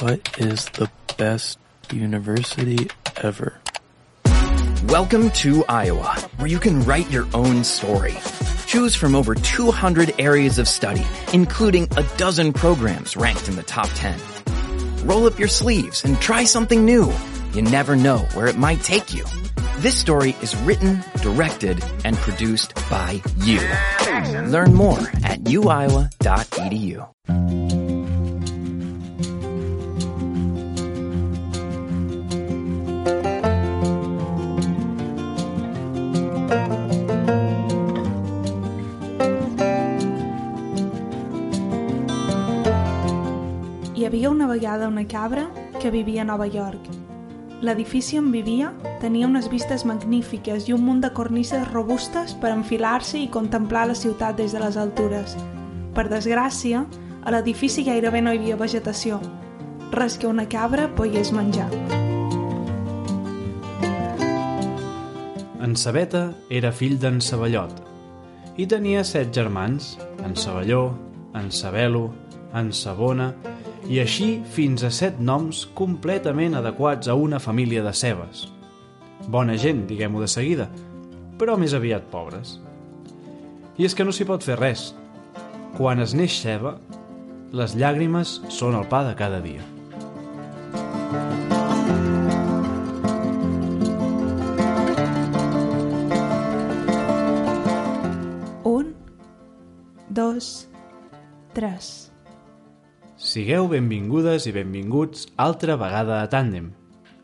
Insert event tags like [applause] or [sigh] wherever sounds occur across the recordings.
What is the best university ever? Welcome to Iowa, where you can write your own story. Choose from over 200 areas of study, including a dozen programs ranked in the top 10. Roll up your sleeves and try something new. You never know where it might take you. This story is written, directed, and produced by you. Learn more at uiowa.edu. havia una vegada una cabra que vivia a Nova York. L'edifici on vivia tenia unes vistes magnífiques i un munt de cornisses robustes per enfilar-se i contemplar la ciutat des de les altures. Per desgràcia, a l'edifici gairebé no hi havia vegetació, res que una cabra pogués menjar. En Sabeta era fill d'en Sabellot i tenia set germans, en Sabelló, en Sabelo, en Sabona i així fins a set noms completament adequats a una família de cebes. Bona gent, diguem-ho de seguida, però més aviat pobres. I és que no s'hi pot fer res. Quan es neix ceba, les llàgrimes són el pa de cada dia. Un, dos, tres. Sigueu benvingudes i benvinguts altra vegada a Tàndem.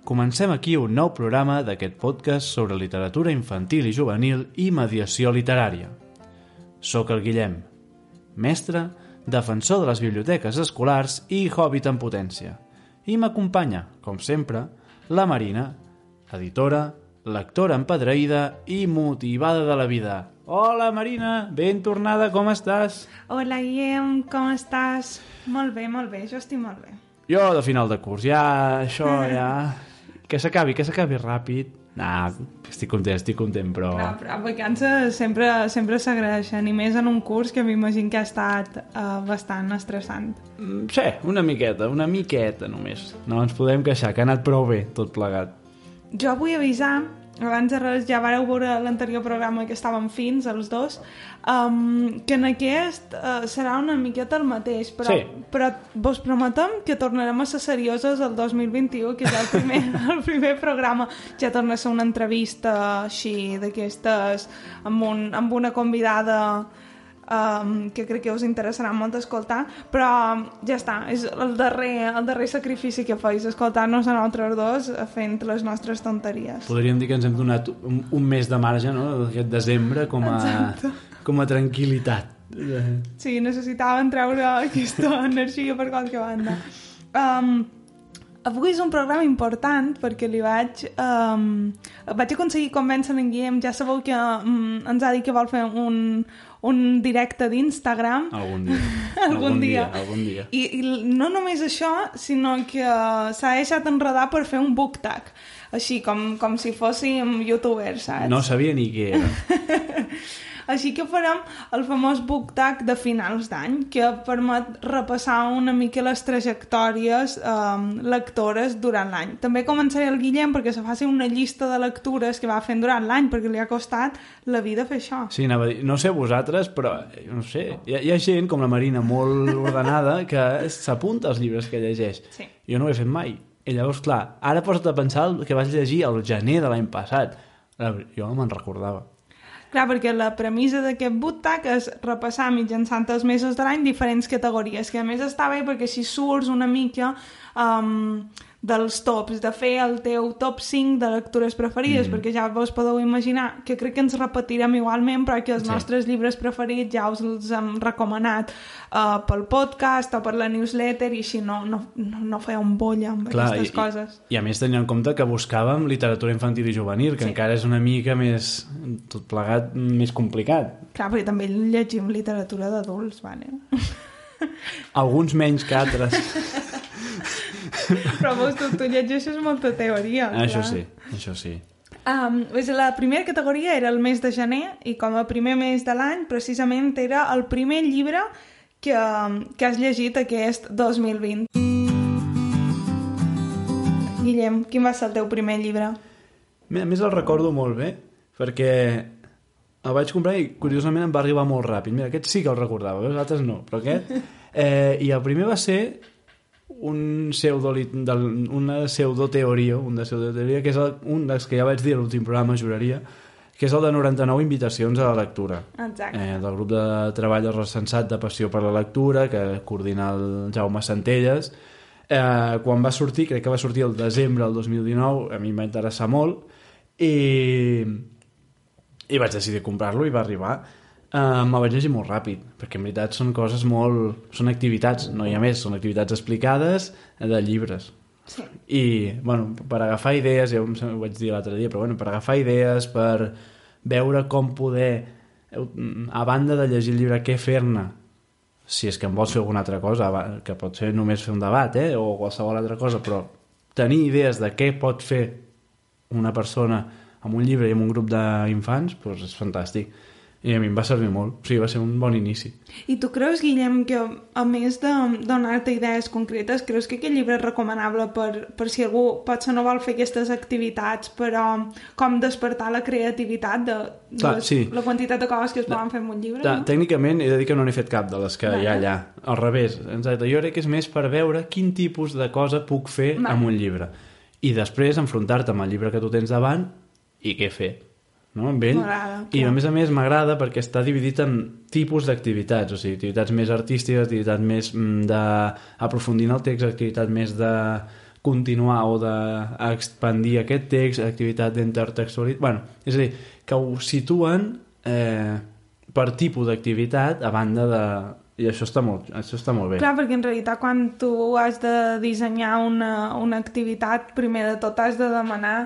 Comencem aquí un nou programa d'aquest podcast sobre literatura infantil i juvenil i mediació literària. Soc el Guillem, mestre, defensor de les biblioteques escolars i hobbit en potència. I m'acompanya, com sempre, la Marina, editora, lectora empadreïda i motivada de la vida. Hola, Marina! Ben tornada, com estàs? Hola, Guillem, com estàs? Molt bé, molt bé, jo estic molt bé. Jo, de final de curs, ja, això, [laughs] ja... Que s'acabi, que s'acabi ràpid. Nah, estic content, estic content, però... Clar, però vacances sempre, sempre s'agraeixen, i més en un curs que m'imagino que ha estat uh, bastant estressant. Mm, Sí, una miqueta, una miqueta només. No ens podem queixar, que ha anat prou bé, tot plegat. Jo vull avisar, abans de res ja vareu veure l'anterior programa que estàvem fins, els dos, um, que en aquest uh, serà una miqueta el mateix, però, Sí. però vos prometem que tornarem a ser serioses el 2021, que és el primer, [laughs] el primer programa. Ja torna a ser una entrevista així, d'aquestes, amb, un, amb una convidada um, que crec que us interessarà molt escoltar, però ja està, és el darrer, el darrer sacrifici que feis, escoltar-nos a nosaltres dos eh, fent les nostres tonteries. Podríem dir que ens hem donat un, un mes de marge, no?, d'aquest desembre, com a, Exacte. com a tranquil·litat. Sí, necessitaven treure aquesta [laughs] energia per qualque banda. Um, avui és un programa important perquè li vaig, um, vaig aconseguir convèncer en Guillem, ja sabeu que um, ens ha dit que vol fer un, un directe d'Instagram Algun dia. [laughs] algun dia. Algun dia. I, I no només això, sinó que uh, s'ha deixat enredar per fer un book tag, així com, com si fóssim youtubers, saps? No sabia ni què era. [laughs] Així que farem el famós book tag de finals d'any, que permet repassar una mica les trajectòries um, lectores durant l'any. També començaré el Guillem perquè se faci una llista de lectures que va fent durant l'any, perquè li ha costat la vida fer això. Sí, anava a dir, no sé vosaltres, però, eh, no sé, hi ha, hi ha gent com la Marina molt ordenada que s'apunta als llibres que llegeix. Sí. Jo no ho he fet mai. I llavors, clar, ara posa't a pensar el que vas llegir el gener de l'any passat. Jo no me'n recordava. Clar, perquè la premissa d'aquest tag és repassar mitjançant els mesos de l'any diferents categories, que a més està bé perquè si surts una mica um, dels tops, de fer el teu top 5 de lectures preferides, mm. perquè ja vos podeu imaginar que crec que ens repetirem igualment, però que els Sí. nostres llibres preferits ja us els hem recomanat uh, pel podcast o per la newsletter i així no, no, no, no feia un bolla amb Clar, aquestes i, coses. I, I a més tenint en compte que buscàvem literatura infantil i juvenil, que Sí. encara és una mica més, tot plegat, més complicat. Clar, perquè també llegim literatura d'adults, vale? Alguns menys que altres. [laughs] Però vos, tu, tu llegeixes molta teoria. això clar. sí, això sí. Um, pues la primera categoria era el mes de gener i com a primer mes de l'any precisament era el primer llibre que, que has llegit aquest 2020. Guillem, quin va ser el teu primer llibre? A més el recordo molt bé, perquè el vaig comprar i curiosament em va arribar molt ràpid. Mira, aquest sí que el recordava, els altres no, però aquest... [laughs] Eh, I el primer va ser un pseudo, una pseudoteoria, un de pseudoteoria, que és el, un dels que ja vaig dir a l'últim programa, juraria, que és el de 99 invitacions a la lectura. Exacte. Eh, del grup de treball recensat de Passió per la Lectura, que coordina el Jaume Centelles. Eh, quan va sortir, crec que va sortir el desembre del 2019, a mi em va interessar molt, i, i vaig decidir comprar-lo i va arribar. Uh, me vaig llegir molt ràpid, perquè en veritat són coses molt... són activitats, no hi ha més, són activitats explicades de llibres. Sí. I, bueno, per agafar idees, ja ho vaig dir l'altre dia, però bueno, per agafar idees, per veure com poder, a banda de llegir el llibre, què fer-ne, si és que em vols fer alguna altra cosa, que pot ser només fer un debat, eh, o qualsevol altra cosa, però tenir idees de què pot fer una persona amb un llibre i amb un grup d'infants, doncs és fantàstic i a mi em va servir molt, o sigui, va ser un bon inici. I tu creus, Guillem, que a més de donar-te idees concretes, creus que aquest llibre és recomanable per, per si algú potser no vol fer aquestes activitats, però com despertar la creativitat de, de Clar, les, sí. la quantitat de coses que es poden fer en un llibre? Ta, no? Tècnicament he de dir que no n'he fet cap de les que Vale. hi ha allà. Al revés, exacte. Jo crec que és més per veure quin tipus de cosa puc fer Vale. amb un llibre. I després enfrontar-te amb el llibre que tu tens davant i què fer no? amb ell. I a més a més m'agrada perquè està dividit en tipus d'activitats, o sigui, activitats més artístiques, activitats més mm, d'aprofundir en el text, activitat més de continuar o d'expandir aquest text, activitat d'intertextualitat... Bueno, és a dir, que ho situen eh, per tipus d'activitat a banda de... I això està molt, això està molt bé. Clar, perquè en realitat quan tu has de dissenyar una, una activitat, primer de tot has de demanar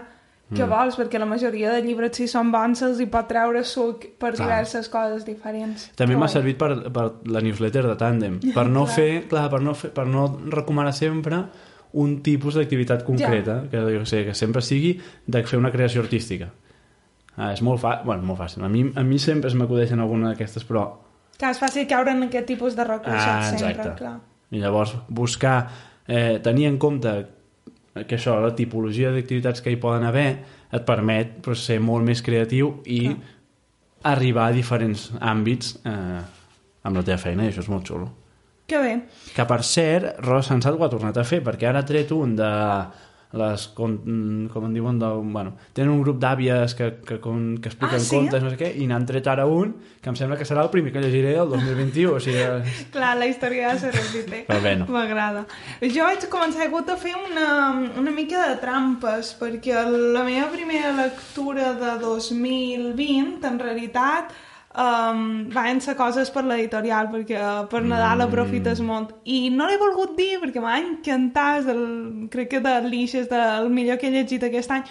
què Mm. vols, perquè la majoria de llibres, si són bons, se'ls hi pot treure suc per Clar. diverses coses diferents. També m'ha servit per, per la newsletter de Tàndem, per no [laughs] Clar. fer, clar, per no, fer, per no recomanar sempre un tipus d'activitat concreta, que jo sé, que sempre sigui de fer una creació artística. Ah, és molt, fa... bueno, molt fàcil. A mi, a mi sempre es m'acudeixen alguna d'aquestes, però... Clar, és fàcil caure en aquest tipus de recursos Ah, sempre, clar. I llavors buscar, eh, tenir en compte que això, la tipologia d'activitats que hi poden haver, et permet pues, ser molt més creatiu i Clar. arribar a diferents àmbits eh, amb la teva feina, i això és molt xulo. Que bé. Que, per cert, Rosa Sensat ho ha tornat a fer, perquè ara ha tret un de les, com, com en diuen, de, bueno, tenen un grup d'àvies que, que, com, que expliquen Ah, sí? contes, no sé què, i n'han tret ara un que em sembla que serà el primer que llegiré el 2021, o sigui... [laughs] Clar, la història ja se repite. Però bé, no. M'agrada. Jo vaig començar, he hagut de fer una, una mica de trampes, perquè la meva primera lectura de 2020, en realitat, um, van ser coses per l'editorial, perquè eh, per Nadal Mm. aprofites molt. I no l'he volgut dir, perquè m'ha encantat, el, crec que de l'Ix és el millor que he llegit aquest any,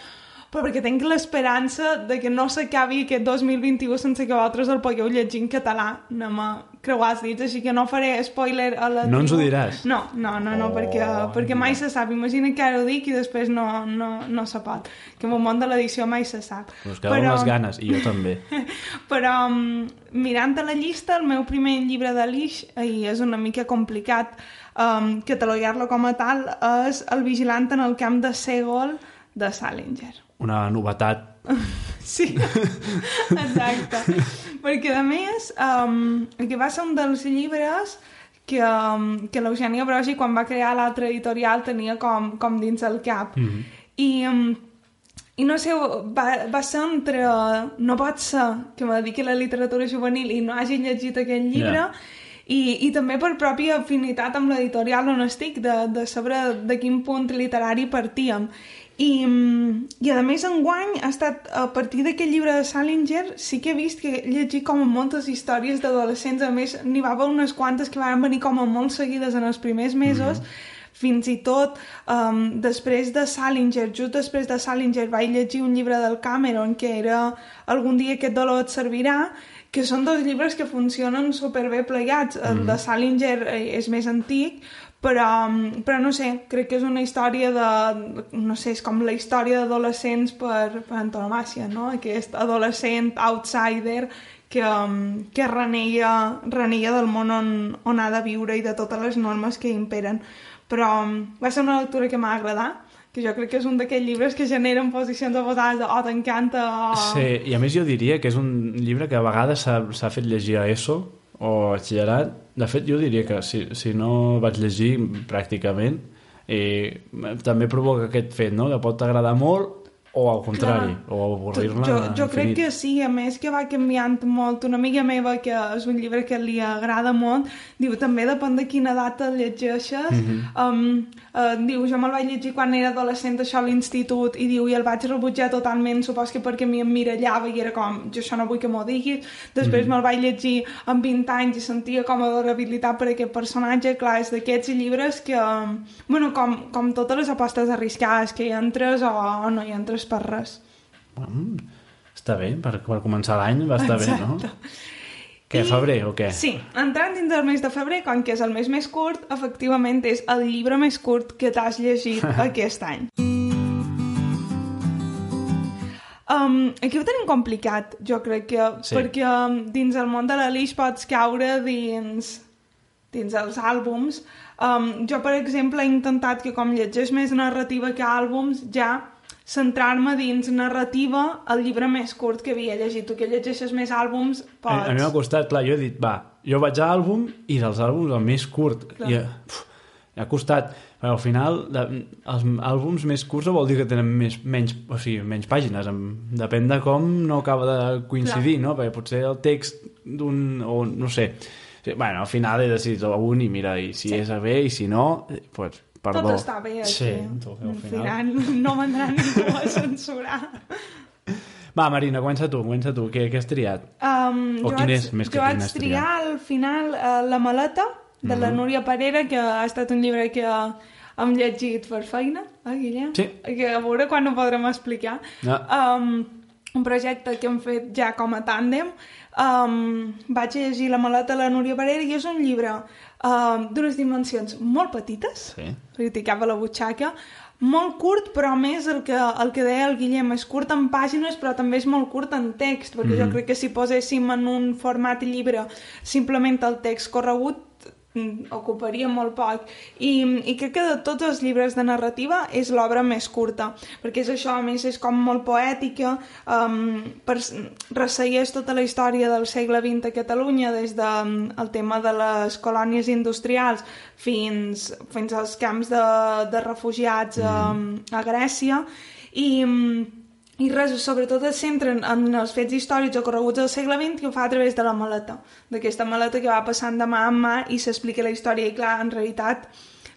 però perquè tinc l'esperança de que no s'acabi aquest 2021 sense que vosaltres el pugueu llegir en català. No me creuar els dits, així que no faré spoiler a la No ens ho diràs? No, no, no, no Oh, perquè, perquè mai se sap. Imagina que ara ho dic i després no, no, no se pot. Que en el món de l'edició mai se sap. Us quedaven les ganes, i jo també. [laughs] Però um, mirant a la llista, el meu primer llibre de l'Ix, i és una mica complicat um, catalogar-lo com a tal, és El vigilant en el camp de Segol de Salinger. Una novetat. [laughs] Sí, [laughs] exacte. Perquè, a més, um, que va ser un dels llibres que, um, que l'Eugènia Brogi, quan va crear l'altre editorial, tenia com, com dins el cap. Mm -hmm. I, um, i no sé, va, va ser entre... No pot ser que me dediqui a la literatura juvenil i no hagi llegit aquest llibre, Ja. i, i també per pròpia afinitat amb l'editorial on estic, de, de saber de quin punt literari partíem. I, mm, I a més enguany ha estat a partir d'aquest llibre de Salinger sí que he vist que he llegit com a moltes històries d'adolescents, a més n'hi va haver unes quantes que van venir com a molt seguides en els primers mesos mm -hmm. fins i tot um, després de Salinger, just després de Salinger vaig llegir un llibre del Cameron que era Algun dia aquest dolor et servirà que són dos llibres que funcionen superbé plegats. El de Salinger eh, és més antic, però, però no sé, crec que és una història de... no sé, és com la història d'adolescents per, per antonomàcia, no? Aquest adolescent outsider que, um, que renega, renega del món on, on ha de viure i de totes les normes que imperen. Però um, va ser una lectura que m'ha agradat, que jo crec que és un d'aquells llibres que generen posicions oposades de oh, t'encanta, o... Sí, i a més jo diria que és un llibre que a vegades s'ha fet llegir a ESO o batxillerat. De fet, jo diria que si, si no vaig llegir pràcticament, eh, també provoca aquest fet, no?, que pot agradar molt o al contrari, Clar. o avorrir-ne Jo, jo crec que sí, a més que va canviant molt. Una amiga meva, que és un llibre que li agrada molt, diu, també depèn de quina data el llegeixes. Mhm. um, uh, diu, jo me'l vaig llegir quan era adolescent, això a l'institut, i diu, i el vaig rebutjar totalment, supos que perquè m'hi emmirallava i era com, jo això no vull que m'ho diguis. Després Mhm. me'l vaig llegir amb 20 anys i sentia com adorabilitat per aquest personatge. Clar, és d'aquests llibres que, um, bueno, com, com totes les apostes arriscades, que hi entres o, o no hi entres per res. Mm, està bé, per, per començar l'any va estar bé, no? Exacte. Què, I- febrer o què? Sí, entrant dins del mes de febrer, com que és el mes més curt, efectivament és el llibre més curt que t'has llegit [laughs] aquest any. Um, aquí ho tenim complicat, jo crec que, Sí. perquè um, dins el món de l'Alix pots caure dins, dins els àlbums. Um, jo, per exemple, he intentat que com llegeix més narrativa que àlbums, ja centrar-me dins narrativa el llibre més curt que havia llegit. Tu que llegeixes més àlbums, A, pots... a mi m'ha costat, clar, jo he dit, va, jo vaig a àlbum i dels àlbums el més curt. Clar. I, uf, ha costat, però al final de, els àlbums més curts vol dir que tenen més, menys, o sigui, menys pàgines, depèn de com no acaba de coincidir, no? Perquè potser el text d'un, o no sé, Sí, bueno, al final he decidit un i mira, i si Sí. és a bé i si no, eh, pues, perdó. Tot està bé aquí. Sí, tot, al al final. final no vendrà ningú a censurar. Va, Marina, comença tu, comença tu, què, què has triat? Um, O jo quin vaig- és més que Jo quin vaig has triar al final uh, La maleta, de Mhm. la Núria Parera, que ha estat un llibre que hem llegit per feina, eh, Guillem? Sí. Que a veure quan ho podrem explicar. No. Um, un projecte que hem fet ja com a tàndem. Um, vaig llegir La maleta de la Núria Parera i és un llibre um, d'unes dimensions molt petites, Sí. criticava la butxaca, molt curt, però a més el que, el que deia el Guillem és curt en pàgines, però també és molt curt en text, perquè jo crec que si poséssim en un format llibre simplement el text corregut, mm, ocuparia molt poc. I, I crec que de tots els llibres de narrativa és l'obra més curta, perquè és això, a més, és com molt poètica, um, per, ressegueix tota la història del segle XX a Catalunya, des del de, el tema de les colònies industrials fins, fins als camps de, de refugiats a, a Grècia, i, i res, sobretot es centren en els fets històrics ocorreguts al segle XX i ho fa a través de la maleta, d'aquesta maleta que va passant de mà en mà i s'explica la història i clar, en realitat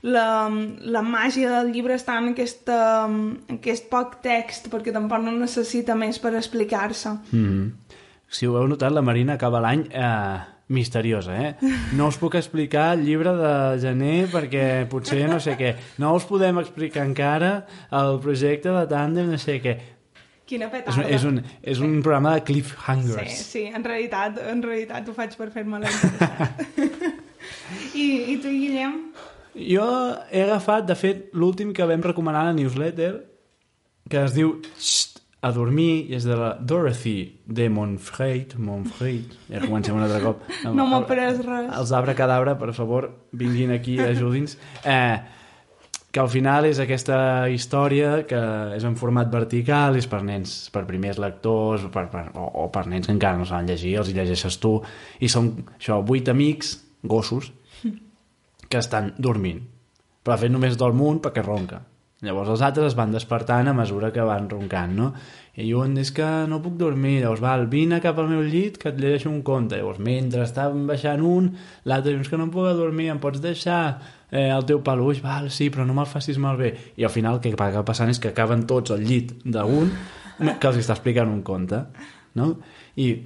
la, la màgia del llibre està en, aquesta, en aquest poc text perquè tampoc no necessita més per explicar-se Mm. Si ho heu notat, la Marina acaba l'any eh, misteriosa, eh? No us puc explicar el llibre de gener perquè potser no sé què. No us podem explicar encara el projecte de tàndem, no sé què. Quina És, petarda un- és, un, és un programa de sí, cliffhangers. sí, en realitat, en realitat ho faig per fer-me la [laughs] I, I tu, Guillem? Jo he agafat, de fet, l'últim que vam recomanar a la newsletter, que es diu Xxt, a dormir, i és de la Dorothy de Montfreit, Montfreit, ja comencem un altre cop. No m'ha pres res. Els abracadabra, per favor, vinguin aquí, ajudi'ns. Eh, que al final és aquesta història que és en format vertical, és per nens, per primers lectors, per, per, o, o per nens que encara no saben llegir, els hi llegeixes tu, i són, això, vuit amics, gossos, que estan dormint. Però de fet només dorm un perquè ronca. Llavors els altres es van despertant a mesura que van roncant, no? I un és que no puc dormir, llavors val, vine cap al meu llit que et llegeixo un conte. Llavors mentre estàvem baixant un, l'altre diu "És que no puc dormir, em pots deixar eh, el teu peluix? Val, sí, però no me'l facis malbé. I al final el que acaba passant és que acaben tots al llit d'un que els està explicant un conte, no? I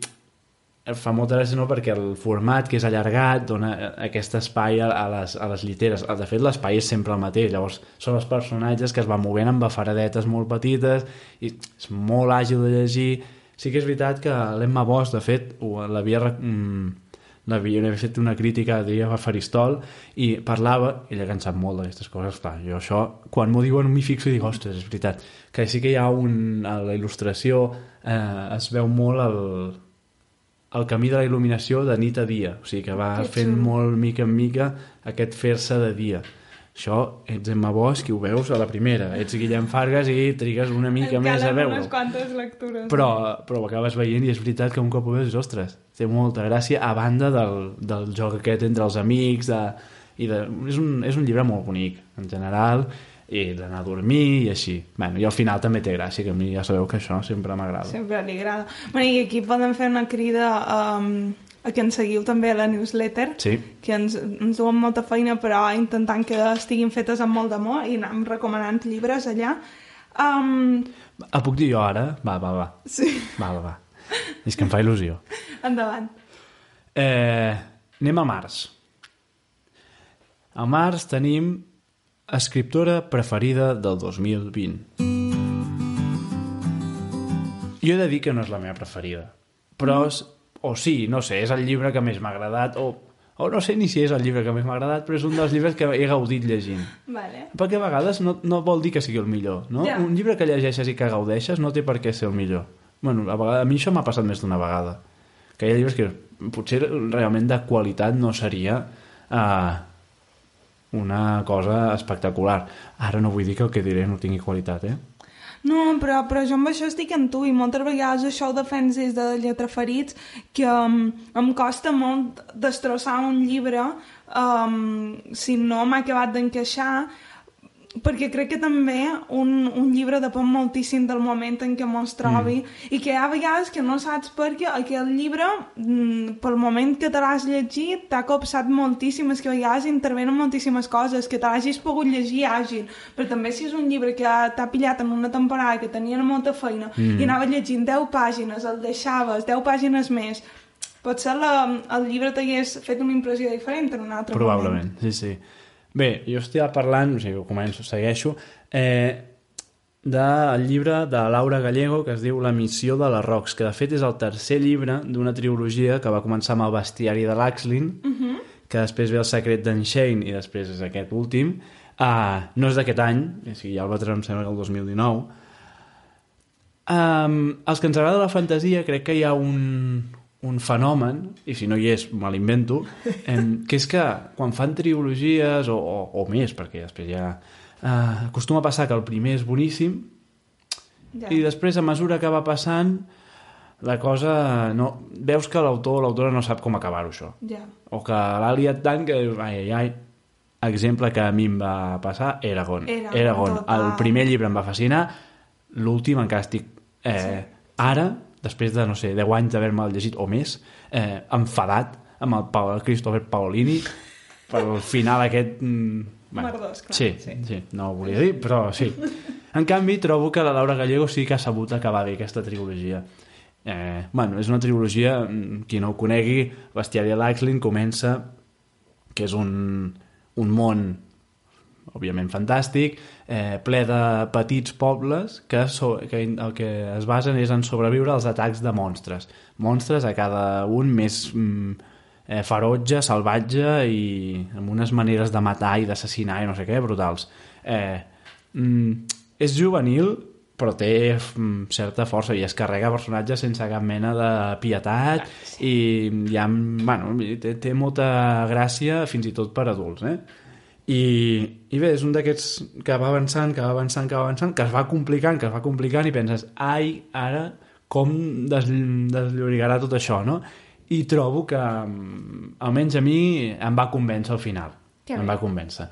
fa molta gràcia no? perquè el format que és allargat dona aquest espai a, les, a les lliteres. De fet l'espai és sempre el mateix. Llavors són els personatges que es van movent amb bafaradetes molt petites i és molt àgil de llegir. Sí que és veritat que l'Emma Bosch de fet l'havia mm, l'havia havia fet una crítica diria a Faristol i parlava, ella que en sap molt d'aquestes coses clar, jo això, quan m'ho diuen m'hi fixo i dic, ostres, és veritat. Que sí que hi ha un, a la il·lustració eh, es veu molt el, el camí de la il·luminació de nit a dia, o sigui que va Que fent xulo. molt mica en mica aquest fer-se de dia això ets Emma Bosch i ho veus a la primera. Ets Guillem Fargas i trigues una mica Em més a veure-ho. unes quantes lectures. Però, però ho acabes veient i és veritat que un cop ho veus, ostres, té molta gràcia, a banda del, del joc aquest entre els amics, de, i de, és, un, és un llibre molt bonic, en general, i d'anar a dormir i així. Bueno, I al final també té gràcia, que a mi ja sabeu que això sempre m'agrada. Sempre li agrada. Bueno, I aquí poden fer una crida um, a que ens seguiu també a la newsletter, Sí. que ens, ens duen molta feina, però intentant que estiguin fetes amb molt d'amor i anem recomanant llibres allà. Um, Ah, puc dir jo ara? Va, va, va. sí, Va, va, va. És que em fa il·lusió. endavant. Eh, anem a març. A març tenim escriptora preferida del 2020. Jo he de dir que no és la meva preferida, però, és, o sí, no sé, és el llibre que més m'ha agradat, o, o no sé ni si és el llibre que més m'ha agradat, però és un dels llibres que he gaudit llegint. Vale. Perquè a vegades no, no vol dir que sigui el millor, no? Ja. Un llibre que llegeixes i que gaudeixes no té per què ser el millor. Bueno, a, vegades, a mi això m'ha passat més d'una vegada. Que hi ha llibres que potser realment de qualitat no seria uh, una cosa espectacular. Ara no vull dir que el que diré no tingui qualitat, eh? No, però, però jo amb això estic amb tu i moltes vegades això ho defens des de lletraferits que um, em costa molt destrossar un llibre um, si no m'ha acabat d'encaixar perquè crec que també un, un llibre depèn moltíssim del moment en què mos trobi mm. i que hi ha vegades que no saps perquè aquell llibre mm, pel moment que te l'has llegit t'ha copsat moltíssim és que a vegades intervenen moltíssimes coses que te l'hagis pogut llegir àgil però també si és un llibre que t'ha pillat en una temporada que tenia molta feina mm. i anaves llegint 10 pàgines, el deixaves 10 pàgines més potser la, el llibre t'hagués fet una impressió diferent en un altre Probablement, sí, sí. Bé, jo estic parlant, o sigui, començo, segueixo, eh, del llibre de Laura Gallego que es diu La missió de les rocs, que de fet és el tercer llibre d'una trilogia que va començar amb el bestiari de l'Axlin, uh -huh. que després ve el secret d'en Shane i després és aquest últim. Uh, no és d'aquest any, o sigui, ja el va treure em sembla que el 2019. Um, els que ens agrada la fantasia crec que hi ha un, un fenomen, i si no hi és me l'invento, em, que és que quan fan trilogies o, o, o més, perquè després ja eh, acostuma a passar que el primer és boníssim Ja. i després a mesura que va passant la cosa no... veus que l'autor o l'autora no sap com acabar-ho això Ja. o que l'ha liat tant que ai, ai, ai exemple que a mi em va passar Eragon, Eragon, Eragon. el primer llibre em va fascinar l'últim encara estic eh, sí. ara, després de, no sé, 10 anys d'haver-me llegit o més, eh, enfadat amb el, Pa- Christopher Paolini pel final aquest mm, Merdós, clar, sí, sí. sí, no ho volia dir, però sí. En canvi trobo que la Laura Gallego sí que ha sabut acabar bé aquesta trilogia. Eh, bueno, és una trilogia mm, qui no ho conegui, Bestiari l'Axlin comença que és un, un món òbviament fantàstic, eh, ple de petits pobles que, so, que el que es basen és en sobreviure als atacs de monstres. Monstres a cada un més mm, eh, ferotge, salvatge i amb unes maneres de matar i d'assassinar i no sé què, brutals. Eh, mm, és juvenil, però té mm, certa força i es carrega personatges sense cap mena de pietat i hi ha, bueno, té, té molta gràcia fins i tot per adults, eh? I, i bé, és un d'aquests que va avançant, que va avançant, que va avançant, que es va complicant, que es va complicant i penses, ai, ara com des, desllorigarà tot això, no? I trobo que, mm, almenys a mi, em va convèncer al final. Que em bé. va convèncer.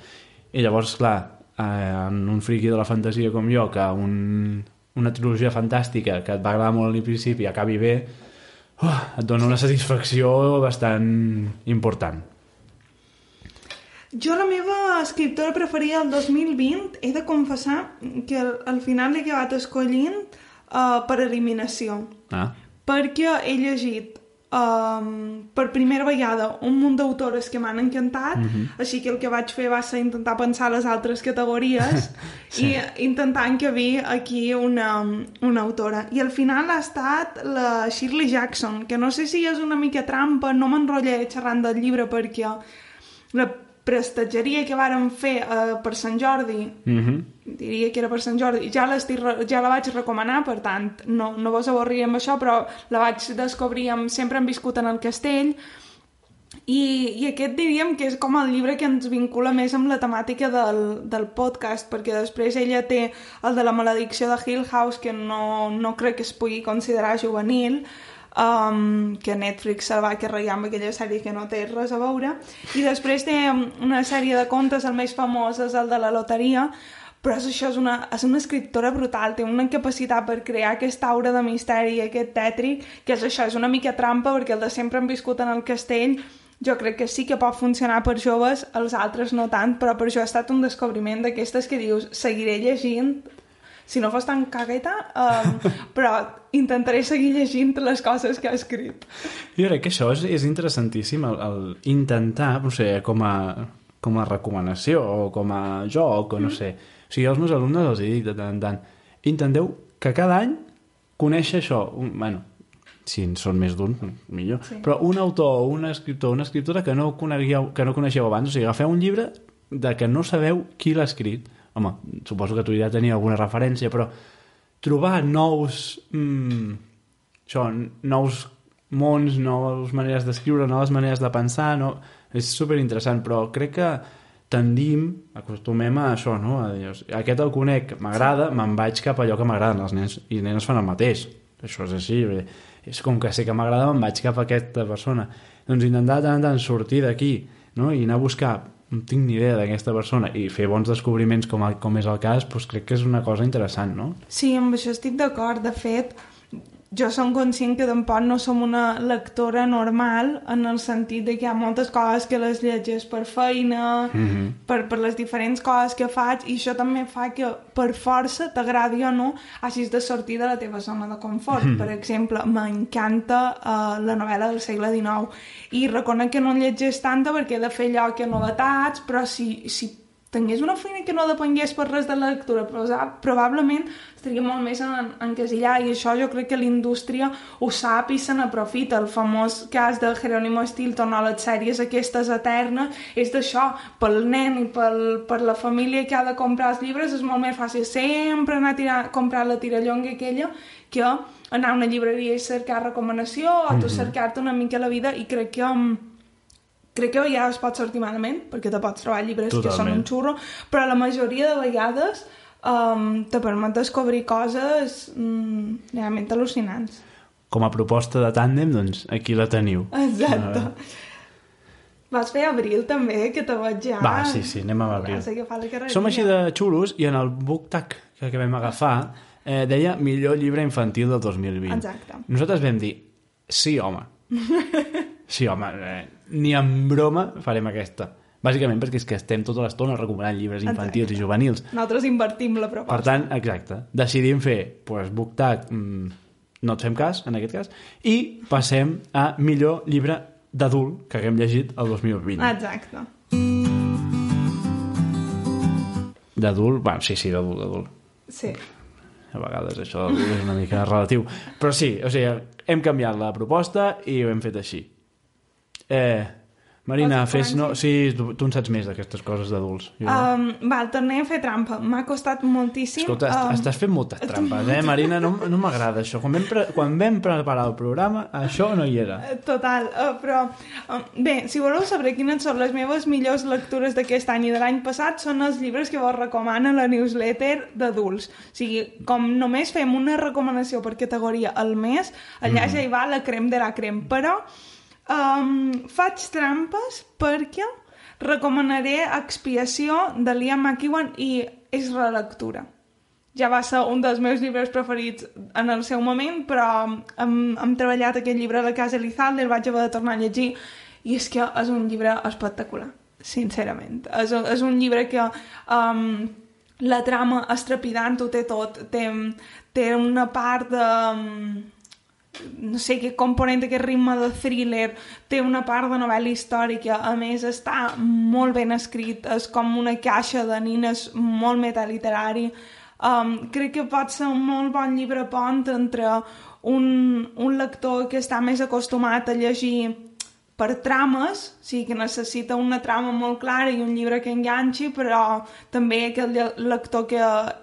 I llavors, clar, eh, en un friqui de la fantasia com jo, que un, una trilogia fantàstica que et va agradar molt al principi i acabi bé, uh, et dona una satisfacció bastant important. Jo la meva escriptora preferida del 2020 he de confessar que al, al final l'he acabat escollint uh, per eliminació. Ah, perquè he llegit um, per primera vegada un munt d'autores que m'han encantat així que el que vaig fer va ser intentar pensar les altres categories [laughs] Sí. i intentar encabir aquí una, una autora. I al final ha estat la Shirley Jackson que no sé si és una mica trampa no m'enrotllaré xerrant del llibre perquè la prestatgeria que vàrem fer eh, per Sant Jordi. Mm -hmm. diria que era per Sant Jordi, ja, ja la vaig recomanar, per tant, no, no vos avorriré amb això, però la vaig descobrir, amb, sempre hem viscut en el castell, I, I aquest diríem que és com el llibre que ens vincula més amb la temàtica del, del podcast, perquè després ella té el de la maledicció de Hill House, que no, no crec que es pugui considerar juvenil, um, que Netflix se va carregar amb aquella sèrie que no té res a veure, i després té una sèrie de contes, el més famós és el de la loteria, però és això, és una, és una escriptora brutal, té una capacitat per crear aquesta aura de misteri, aquest tètric, que és això, és una mica trampa, perquè el de sempre han viscut en el castell, jo crec que sí que pot funcionar per joves, els altres no tant, però per això ha estat un descobriment d'aquestes que dius, seguiré llegint, si no fos tan cagueta, um, [laughs] però intentaré seguir llegint les coses que ha escrit. Jo crec que això és, és interessantíssim, el, el intentar, no sé, com a, com a recomanació o com a joc, o no mm. sé, o sigui, als meus alumnes els dic de tant en tant, intenteu que cada any conèixer això, un, bueno, si en són més d'un, millor, sí. però un autor, un escriptor, una escriptora que no, conegueu, que no coneixeu abans, o sigui, agafeu un llibre de que no sabeu qui l'ha escrit, home, suposo que tu ja tenia alguna referència, però trobar nous... Mm, això, nous mons, noves maneres d'escriure, noves maneres de pensar, no... és super interessant, però crec que tendim, acostumem a això, no? A dir, aquest el conec, m'agrada, me'n vaig cap a allò que m'agraden. Els nens i nenes fan el mateix. Això és així. Bé. És com que sé que m'agrada, me'n vaig cap a aquesta persona. Doncs intentar tant tant sortir d'aquí no? i anar a buscar no tinc ni idea d'aquesta persona i fer bons descobriments com, com és el cas, doncs crec que és una cosa interessant, no? Sí, amb això estic d'acord. De fet, jo som conscient que tampoc no som una lectora normal en el sentit de que hi ha moltes coses que les llegeix per feina, mm -hmm. per, per les diferents coses que faig, i això també fa que per força, t'agradi o no, hagis de sortir de la teva zona de confort. Mm -hmm. Per exemple, m'encanta uh, la novel·la del segle XIX, i reconec que no en llegeix tanta perquè he de fer allò que novetats, però si, si tingués una feina que no depengués per res de la lectura, però probablement estaria molt més en, encasillar i això jo crec que l'indústria ho sap i se n'aprofita. El famós cas de Jerónimo Stilton a les sèries aquestes eternes és d'això, pel nen i pel, per la família que ha de comprar els llibres és molt més fàcil sempre anar a, tirar, comprar la tirallonga aquella que anar a una llibreria i cercar recomanació o tu mhm. cercar-te una mica la vida i crec que um, crec que ja es pot sortir malament, perquè te pots trobar llibres Totalment. que són un xurro, però la majoria de vegades um, te permet descobrir coses um, realment al·lucinants. Com a proposta de tàndem, doncs, aquí la teniu. Exacte. Vas fer abril també, que te vaig ja... Va, sí, sí, anem a abril. Som així de xulos i en el book tag que vam agafar eh, deia millor llibre infantil del 2020. Exacte. Nosaltres vam dir, sí, home. [laughs] Sí, home, eh, ni en broma farem aquesta. Bàsicament perquè és que estem tota l'estona recomanant llibres infantils exacte. i juvenils. Nosaltres invertim la proposta. Per tant, exacte, decidim fer pues, BookTag, mm, no et fem cas, en aquest cas, i passem a millor llibre d'adult que haguem llegit el 2020. Exacte. D'adult? Bueno, sí, sí, d'adult, d'adult. Sí. A vegades això és una mica relatiu. Però sí, o sigui, hem canviat la proposta i ho hem fet així. Eh, Marina, fes... No, sí, tu, tu en saps més d'aquestes coses d'adults. Um, val, tornem a fer trampa. M'ha costat moltíssim. Escolta, um, estàs fent moltes trampes, eh, Marina? [laughs] No, no m'agrada això. Quan vam, pre quan vam preparar el programa, això no hi era. Eh, total, uh, però... Uh, bé, si voleu saber quines són les meves millors lectures d'aquest any i de l'any passat, són els llibres que vos recomana la newsletter d'adults. O sigui, com només fem una recomanació per categoria al mes, allà mm. ja hi va la crem de la crem. Però Um, faig trampes perquè recomanaré Expiació de Liam McEwan i és relectura. Ja va ser un dels meus llibres preferits en el seu moment, però hem, hem treballat aquest llibre la casa Elizalde, el vaig haver de tornar a llegir, i és que és un llibre espectacular, sincerament. És, és un llibre que um, la trama és trepidant, ho té tot. Té, té una part de... Um, no sé, què component, aquest ritme de thriller, té una part de novel·la històrica, a més està molt ben escrit, és com una caixa de nines molt metaliterari. Um, crec que pot ser un molt bon llibre pont entre un, un lector que està més acostumat a llegir per trames, o sigui que necessita una trama molt clara i un llibre que enganxi, però també aquell lector que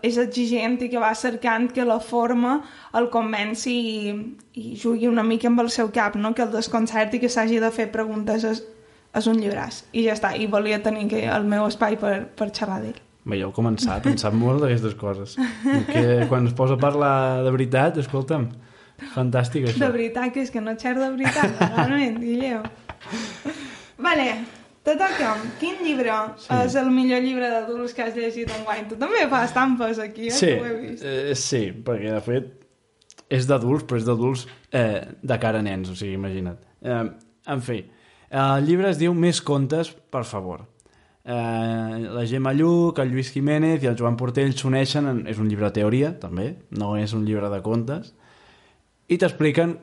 és exigent i que va cercant que la forma el convenci i, i jugui una mica amb el seu cap, no? que el desconcerti que s'hagi de fer preguntes és un llibràs. I ja està, i volia tenir que el meu espai per, per xerrar d'ell. Començat, en sap molt d'aquestes coses. Que quan es posa a parlar de veritat, escolta'm, fantàstic això. De veritat, que és que no xer de veritat, [laughs] realment, Guilleu. Vale, te toca. Quin llibre sí. és el millor llibre d'adults que has llegit en guany? Tu també fas estampes aquí, eh? Sí, que ho he vist. eh, sí, perquè de fet és d'adults, però és d'adults eh, de cara a nens, o sigui, imagina't. Eh, en fi, el llibre es diu Més contes, per favor. Eh, la Gemma Lluc, el Lluís Jiménez i el Joan Portell s'uneixen, en- és un llibre de teoria, també, no és un llibre de contes, i t'expliquen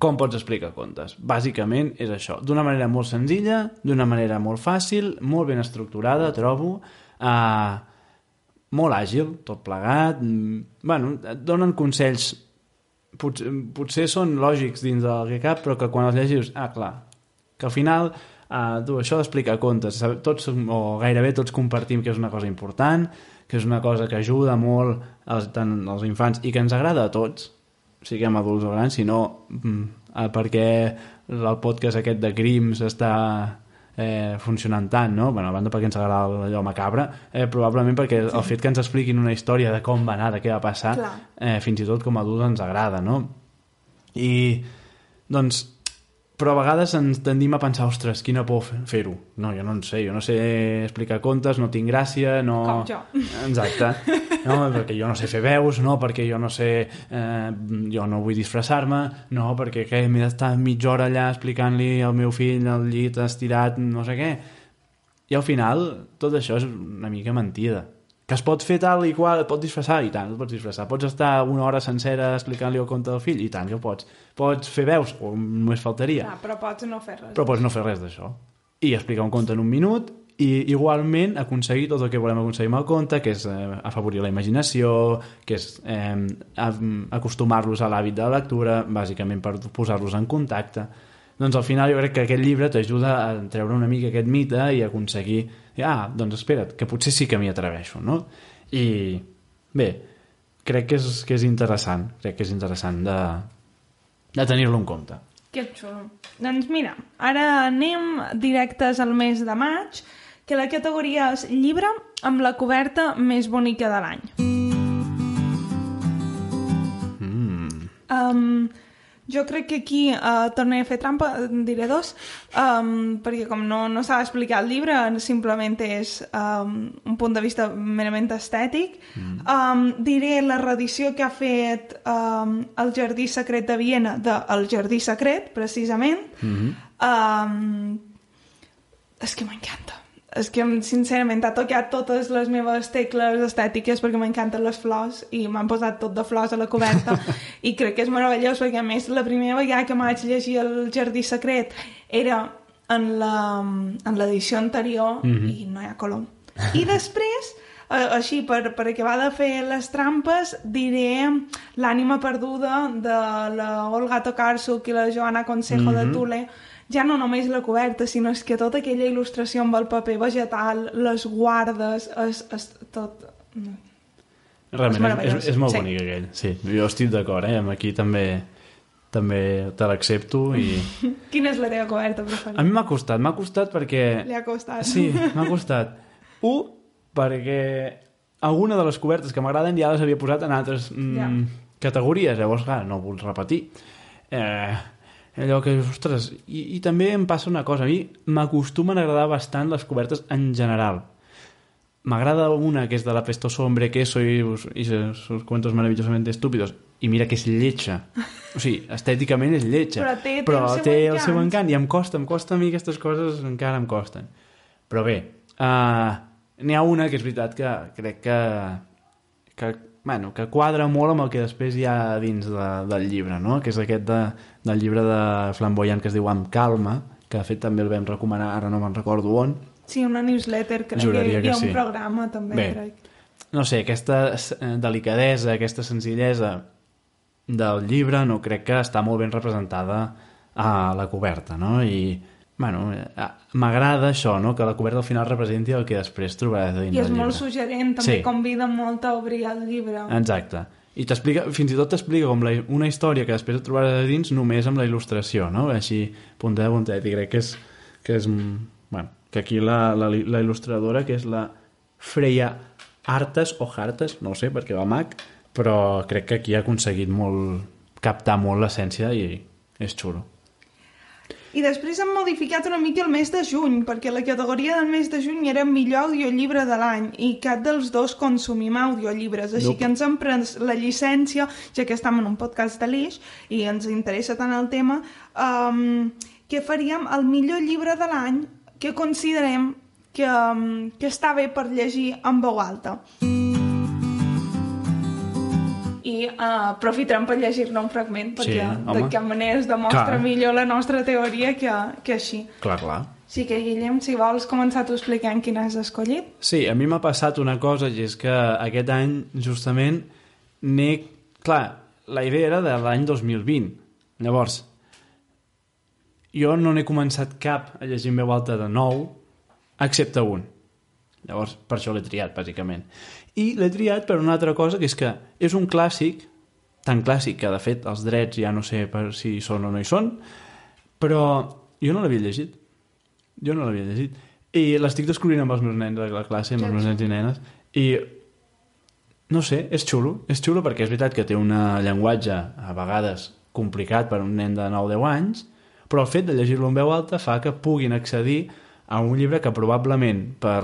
com pots explicar contes. Bàsicament és això, d'una manera molt senzilla, d'una manera molt fàcil, molt ben estructurada, trobo, eh, molt àgil, tot plegat, mm, bueno, et donen consells. Potser, potser són lògics dins del que cap, però que quan els llegis, ah, clar, que al final uh, tu, això d'explicar contes, tots, o gairebé tots compartim que és una cosa important, que és una cosa que ajuda molt als, tant als infants i que ens agrada a tots, siguem adults o grans, sinó mm, perquè el podcast aquest de crims està eh, funcionant tant, no? Bueno, a banda perquè ens agrada allò macabre, eh, probablement perquè sí. el fet que ens expliquin una història de com va anar, de què va passar, Clar. eh, fins i tot com a adults ens agrada, no? I, doncs, però a vegades ens tendim a pensar, ostres, quina por fer- fer-ho. No, jo no en sé, jo no sé explicar contes, no tinc gràcia, no... Com jo. Exacte. No, perquè jo no sé fer veus, no, perquè jo no sé... Eh, jo no vull disfressar-me, no, perquè què, m'he d'estar mitja hora allà explicant-li al meu fill al llit estirat, no sé què. I al final, tot això és una mica mentida. Que es pot fer tal i qual, et pot disfressar, i tant, et pots disfressar. Pots estar una hora sencera explicant-li el conte del fill, i tant, que pots. Pots fer veus, o només faltaria. Clar, però pots no fer res. Però pots no fer res d'això. I explicar un conte en un minut i igualment aconseguir tot el que volem aconseguir amb el conte, que és eh, afavorir la imaginació, que és eh, acostumar-los a l'hàbit de la lectura, bàsicament per posar-los en contacte. Doncs al final jo crec que aquest llibre t'ajuda a treure una mica aquest mite i aconseguir, ah, doncs espera't, que potser sí que m'hi atreveixo, no? I bé, crec que és, que és interessant, crec que és interessant de, de tenir-lo en compte. Que xulo. Doncs mira, ara anem directes al mes de maig, que la categoria és llibre amb la coberta més bonica de l'any. Mm. Um, jo crec que aquí uh, tornaré a fer trampa, en diré dos, um, perquè com no, no s'ha d'explicar el llibre, simplement és um, un punt de vista merament estètic. Mm. Um, diré la reedició que ha fet um, el Jardí Secret de Viena de El Jardí Secret, precisament. Mm -hmm. Um, és que m'encanta. És que, sincerament, ha tocat totes les meves tecles estètiques perquè m'encanten les flors i m'han posat tot de flors a la coberta [laughs] i crec que és meravellós perquè, a més, la primera vegada que vaig llegir El Jardí Secret era en la- en l'edició anterior mm -hmm. i no hi ha color. I després, eh, així, per, per acabar de fer les trampes, diré L'ànima perduda de la Olga Tokarczuk i la Joana Consejo mm -hmm. de Tule, ja no només la coberta, sinó és que tota aquella il·lustració amb el paper vegetal, les guardes, és, és tot... Realment, és, és, és molt Sí. bonic aquell. Sí, jo estic d'acord, eh? Aquí també també te l'accepto i... [laughs] Quina és la teva coberta A preferida? mi m'ha costat, m'ha costat perquè... Li ha costat. Sí, [laughs] m'ha costat. Un, perquè alguna de les cobertes que m'agraden ja les havia posat en altres mm, Ja. categories, llavors, clar, no vull repetir. Eh, allò que, ostres, i, i també em passa una cosa, a mi m'acostumen a agradar bastant les cobertes en general. M'agrada una que és de la Pestoso Hombre Queso i, i sus cuentos maravillosamente estúpidos i mira que és lletja. O sigui, estèticament és lletja. Però té- té però el seu té el seu encant i em costa, em costa a mi aquestes coses, encara em costen. Però bé, uh, n'hi ha una que és veritat que crec que, que, bueno, que quadra molt amb el que després hi ha dins de, del llibre, no? que és aquest de, del llibre de Flamboyant que es diu Amb calma, que de fet també el vam recomanar, ara no me'n recordo on. Sí, una newsletter, crec Juraria que hi que ha sí. un programa també, Bé. crec. No sé, aquesta eh, delicadesa, aquesta senzillesa del llibre no crec que està molt ben representada a la coberta, no? I, bueno, eh, m'agrada això, no? Que la coberta al final representi el que després trobaràs dins I és molt suggerent, també Sí. convida molt a obrir el llibre. Exacte. I t'explica, fins i tot t'explica com la, una història que després et trobaràs a dins només amb la il·lustració, no? Així, puntet a puntet, i crec que és, que és... Bueno, que aquí la, la, la il·lustradora, que és la Freya Artes o Hartes, no sé, perquè va Mac, però crec que aquí ha aconseguit molt captar molt l'essència i és xulo. I després han modificat una mica el mes de juny, perquè la categoria del mes de juny era millor audiollibre de l'any, i cap dels dos consumim audiollibres, així Nope. que ens hem pres la llicència, ja que estem en un podcast de l'Ix, i ens interessa tant el tema, um, que faríem el millor llibre de l'any que considerem que, um, que està bé per llegir en veu alta. I uh, aprofitarem per llegir-ne un fragment, perquè Sí, de cap manera es demostra Clar. millor la nostra teoria que, que així. Clar, clar. Sí que, Guillem, si vols començar tu explicant quin has escollit. Sí, a mi m'ha passat una cosa i és que aquest any justament n'he... Clar, la idea era de l'any 2020. Llavors, jo no n'he començat cap a llegir en veu alta de nou, excepte un. Llavors, per això l'he triat, bàsicament. I l'he triat per una altra cosa, que és que és un clàssic, tan clàssic que, de fet, els drets ja no sé per si hi són o no hi són, però jo no l'havia llegit. Jo no l'havia llegit. I l'estic descobrint amb els meus nens a la classe, amb els meus nens i nenes, i no sé, és xulo. És xulo perquè és veritat que té un llenguatge a vegades complicat per un nen de 9-10 anys, però el fet de llegir-lo en veu alta fa que puguin accedir a un llibre que probablement per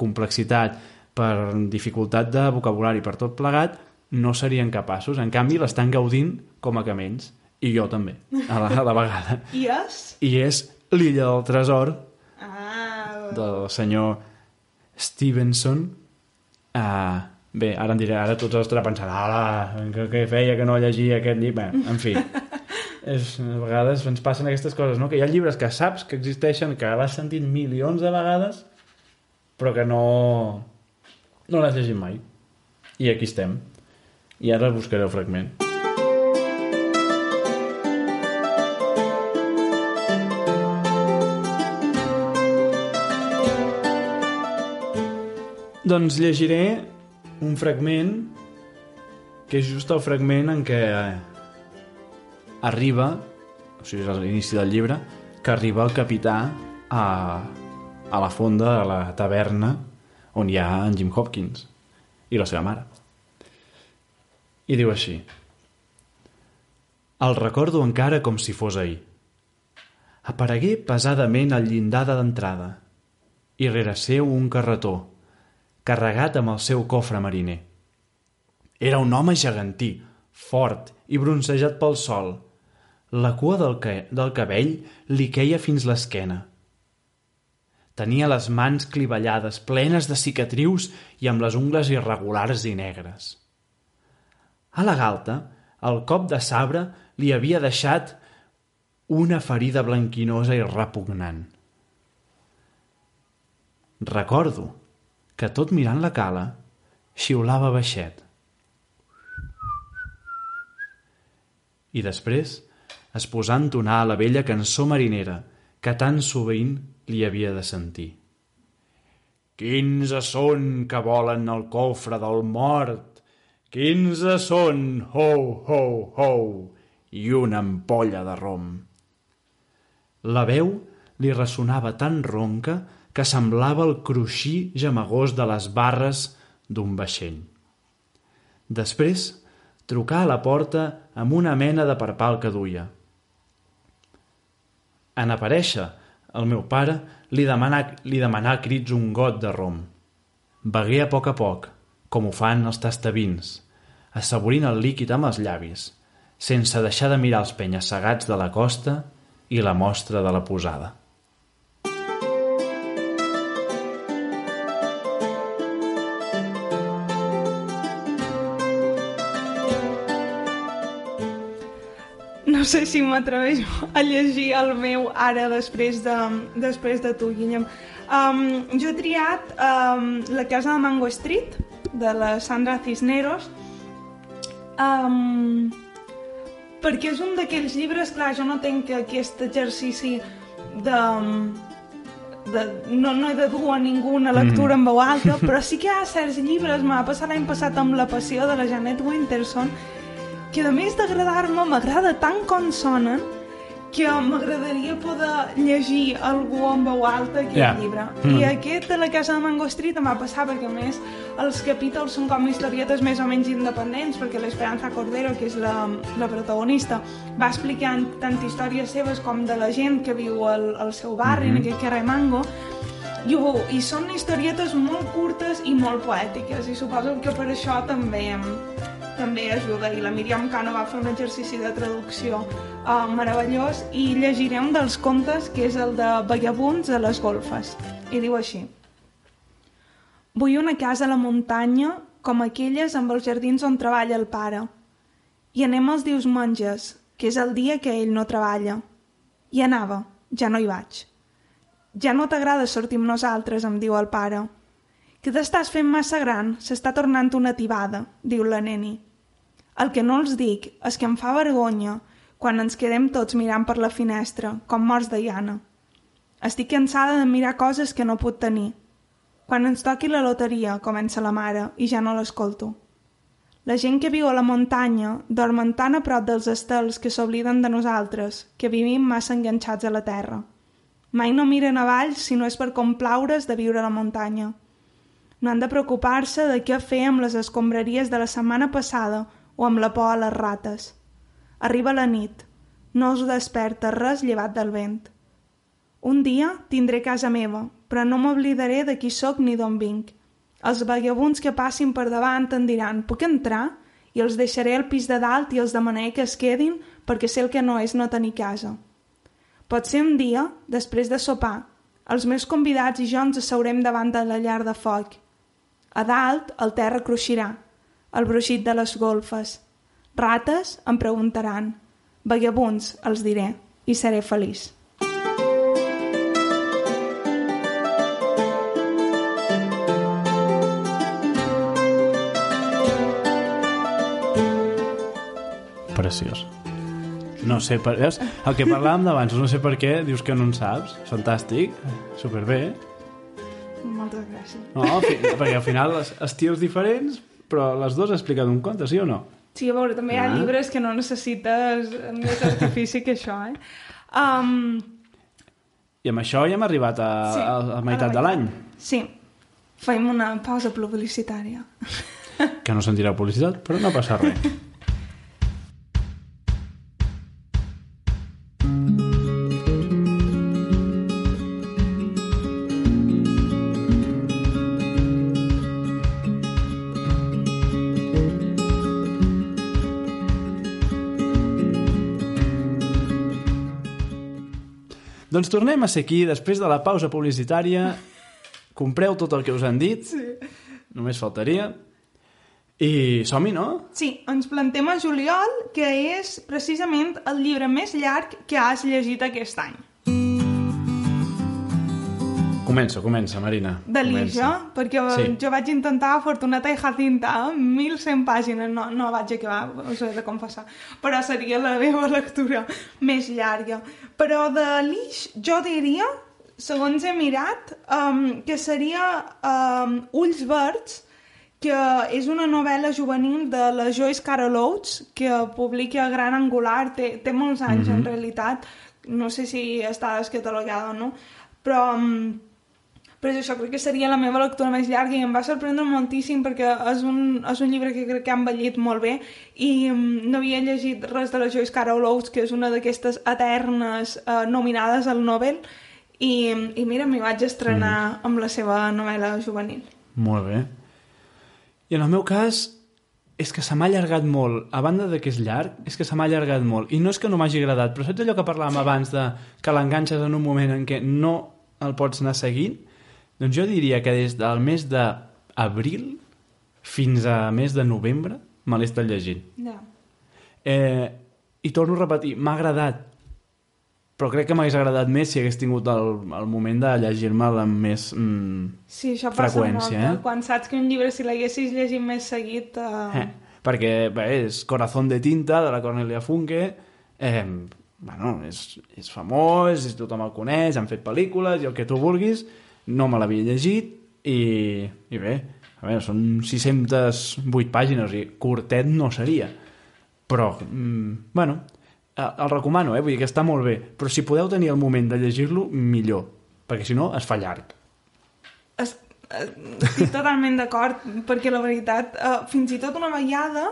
complexitat, per dificultat de vocabulari, per tot plegat, no serien capaços. En canvi, l'estan gaudint com a camells. I jo també, a la, a la vegada. [laughs] I és? I és l'illa del tresor Ah, del senyor Stevenson. Uh, bé, ara em diré, ara tots estarà pensant, ala, que feia que no llegia aquest llibre. Bé, en fi, [laughs] és, a vegades ens passen aquestes coses, no? que hi ha llibres que saps que existeixen, que l'has sentit milions de vegades, però que no, no l'has llegit mai. I aquí estem. I ara buscaré el fragment. Doncs llegiré un fragment que és just el fragment en què arriba, o sigui, és l'inici del llibre, que arriba el capità a, a la fonda, a la taverna, on hi ha en Jim Hopkins i la seva mare. I diu així. El recordo encara com si fos ahir. Aparegué pesadament al llindar de d'entrada i rere seu un carretó, carregat amb el seu cofre mariner. Era un home gegantí, fort i bronzejat pel sol. La cua del, ca del cabell li queia fins l'esquena. Tenia les mans clivellades, plenes de cicatrius i amb les ungles irregulars i negres. A la galta, el cop de sabre li havia deixat una ferida blanquinosa i repugnant. Recordo que tot mirant la cala xiulava baixet. I després es posà a entonar la vella cançó marinera que tan sovint li havia de sentir. Quinze són que volen el cofre del mort, quinze són, ho, ho, ho, i una ampolla de rom. La veu li ressonava tan ronca que semblava el cruixir gemegós de les barres d'un vaixell. Després trucà a la porta amb una mena de parpal que duia. En aparèixer, el meu pare li demanà, li demanà a crits un got de rom. Begué a poc a poc, com ho fan els tastavins, assaborint el líquid amb els llavis, sense deixar de mirar els penya-segats de la costa i la mostra de la posada. No sé si m'atreveixo a llegir el meu ara després de, després de tu, Guillem. Um, jo he triat um, La casa de Mango Street, de la Sandra Cisneros, um, perquè és un d'aquells llibres, clar, jo no tenc aquest exercici de... de no, no he de dur a ningú una lectura en veu alta, [laughs] però sí que hi ha certs llibres, m'ha passat l'any passat amb La passió de la Janet Winterson, que a més d'agradar-me m'agrada tant com sonen que m'agradaria poder llegir algú en veu alta aquest Ja. llibre. Mm. I aquest de la casa de Mango Street em va passar perquè, a més, els capítols són com historietes més o menys independents, perquè l'Esperanza Cordero, que és la, la protagonista, va explicant tant històries seves com de la gent que viu al, al seu barri, Mhm. en aquest carrer Mango, i, ho, I són historietes molt curtes i molt poètiques, i suposo que per això també em, també ajuda. I la Míriam Cano va fer un exercici de traducció uh, meravellós i llegiré un dels contes, que és el de Vagabunds a les golfes. I diu així. Vull una casa a la muntanya com aquelles amb els jardins on treballa el pare. I anem els dius monges, que és el dia que ell no treballa. I anava, ja no hi vaig. Ja no t'agrada sortir amb nosaltres, em diu el pare. Que t'estàs fent massa gran, s'està tornant una tibada, diu la neni. El que no els dic és que em fa vergonya quan ens quedem tots mirant per la finestra, com morts de llana. Estic cansada de mirar coses que no puc tenir. Quan ens toqui la loteria, comença la mare, i ja no l'escolto. La gent que viu a la muntanya dormen tan a prop dels estels que s'obliden de nosaltres, que vivim massa enganxats a la terra. Mai no miren avall si no és per complaure's de viure a la muntanya. No han de preocupar-se de què fer amb les escombraries de la setmana passada o amb la por a les rates. Arriba la nit. No us desperta res llevat del vent. Un dia tindré casa meva, però no m'oblidaré de qui sóc ni d'on vinc. Els vagabunds que passin per davant em diran «Puc entrar?» i els deixaré al pis de dalt i els demanaré que es quedin perquè sé el que no és no tenir casa. Potser un dia, després de sopar, els meus convidats i jo ens asseurem davant de la llar de foc. A dalt, el terra cruixirà, el bruixit de les golfes. Rates em preguntaran. Vagabunds, els diré, i seré feliç. Preciós. No sé, per... veus? El que parlàvem d'abans, no sé per què, dius que no en saps. Fantàstic, superbé. Moltes gràcies. No, perquè al final es- estils diferents, però les dues expliquen un conte, sí o no? Sí, a veure, també hi ha Ah. llibres que no necessites més artifici que això, eh? Um, I amb això ja hem arribat a, Sí, a, la meitat de l'any. sí, fem una pausa publicitària. Que no sentirà publicitat, però no passa res. [laughs] Doncs tornem a ser aquí, després de la pausa publicitària. Compreu tot el que us han dit. Sí. Només faltaria. I som-hi, no? Sí, ens plantem a juliol, que és precisament el llibre més llarg que has llegit aquest any. Comença, comença, Marina. De l'Ija, perquè Sí. sí. jo vaig intentar Fortunata i Jacinta, 1.100 pàgines, no, no vaig acabar, us ho he de confessar, però seria la meva lectura més llarga. Però de l'Ix, jo diria, segons he mirat, um, que seria um, Ulls Verds, que és una novel·la juvenil de la Joyce Carol Oates, que publica Gran Angular, té, té molts anys mm -hmm. en realitat, no sé si està descatalogada o no, però... Um, però és això, crec que seria la meva lectura més llarga i em va sorprendre moltíssim perquè és un, és un llibre que crec que ha envellit molt bé i um, no havia llegit res de la Joyce Carol Oates, que és una d'aquestes eternes uh, nominades al Nobel i, i mira, m'hi vaig estrenar mm. amb la seva novel·la juvenil. Molt bé. I en el meu cas, és que se m'ha allargat molt. A banda de que és llarg, és que se m'ha allargat molt. I no és que no m'hagi agradat, però saps allò que parlàvem abans de que l'enganxes en un moment en què no el pots anar seguint? Doncs jo diria que des del mes d'abril fins a mes de novembre me l'he estat llegint. Ja. Eh, I torno a repetir, m'ha agradat, però crec que m'hagués agradat més si hagués tingut el, el moment de llegir-me'l amb més... Mm, Sí, això passa Freqüència, molt. eh? Quan saps que un llibre, si l'haguessis llegit més seguit... Uh... Eh, perquè bé, és Corazón de tinta, de la Cornelia Funke, eh, bueno, és, és famós, és, tothom el coneix, han fet pel·lícules i el que tu vulguis, no me l'havia llegit i, i bé, a veure, són 608 pàgines, sigui, curtet no seria. Però, mm, bueno, eh, el recomano, eh? vull dir que està molt bé, però si podeu tenir el moment de llegir-lo, millor, perquè si no es fa llarg. Es, eh, estic totalment d'acord, perquè la veritat, uh, fins i tot una vegada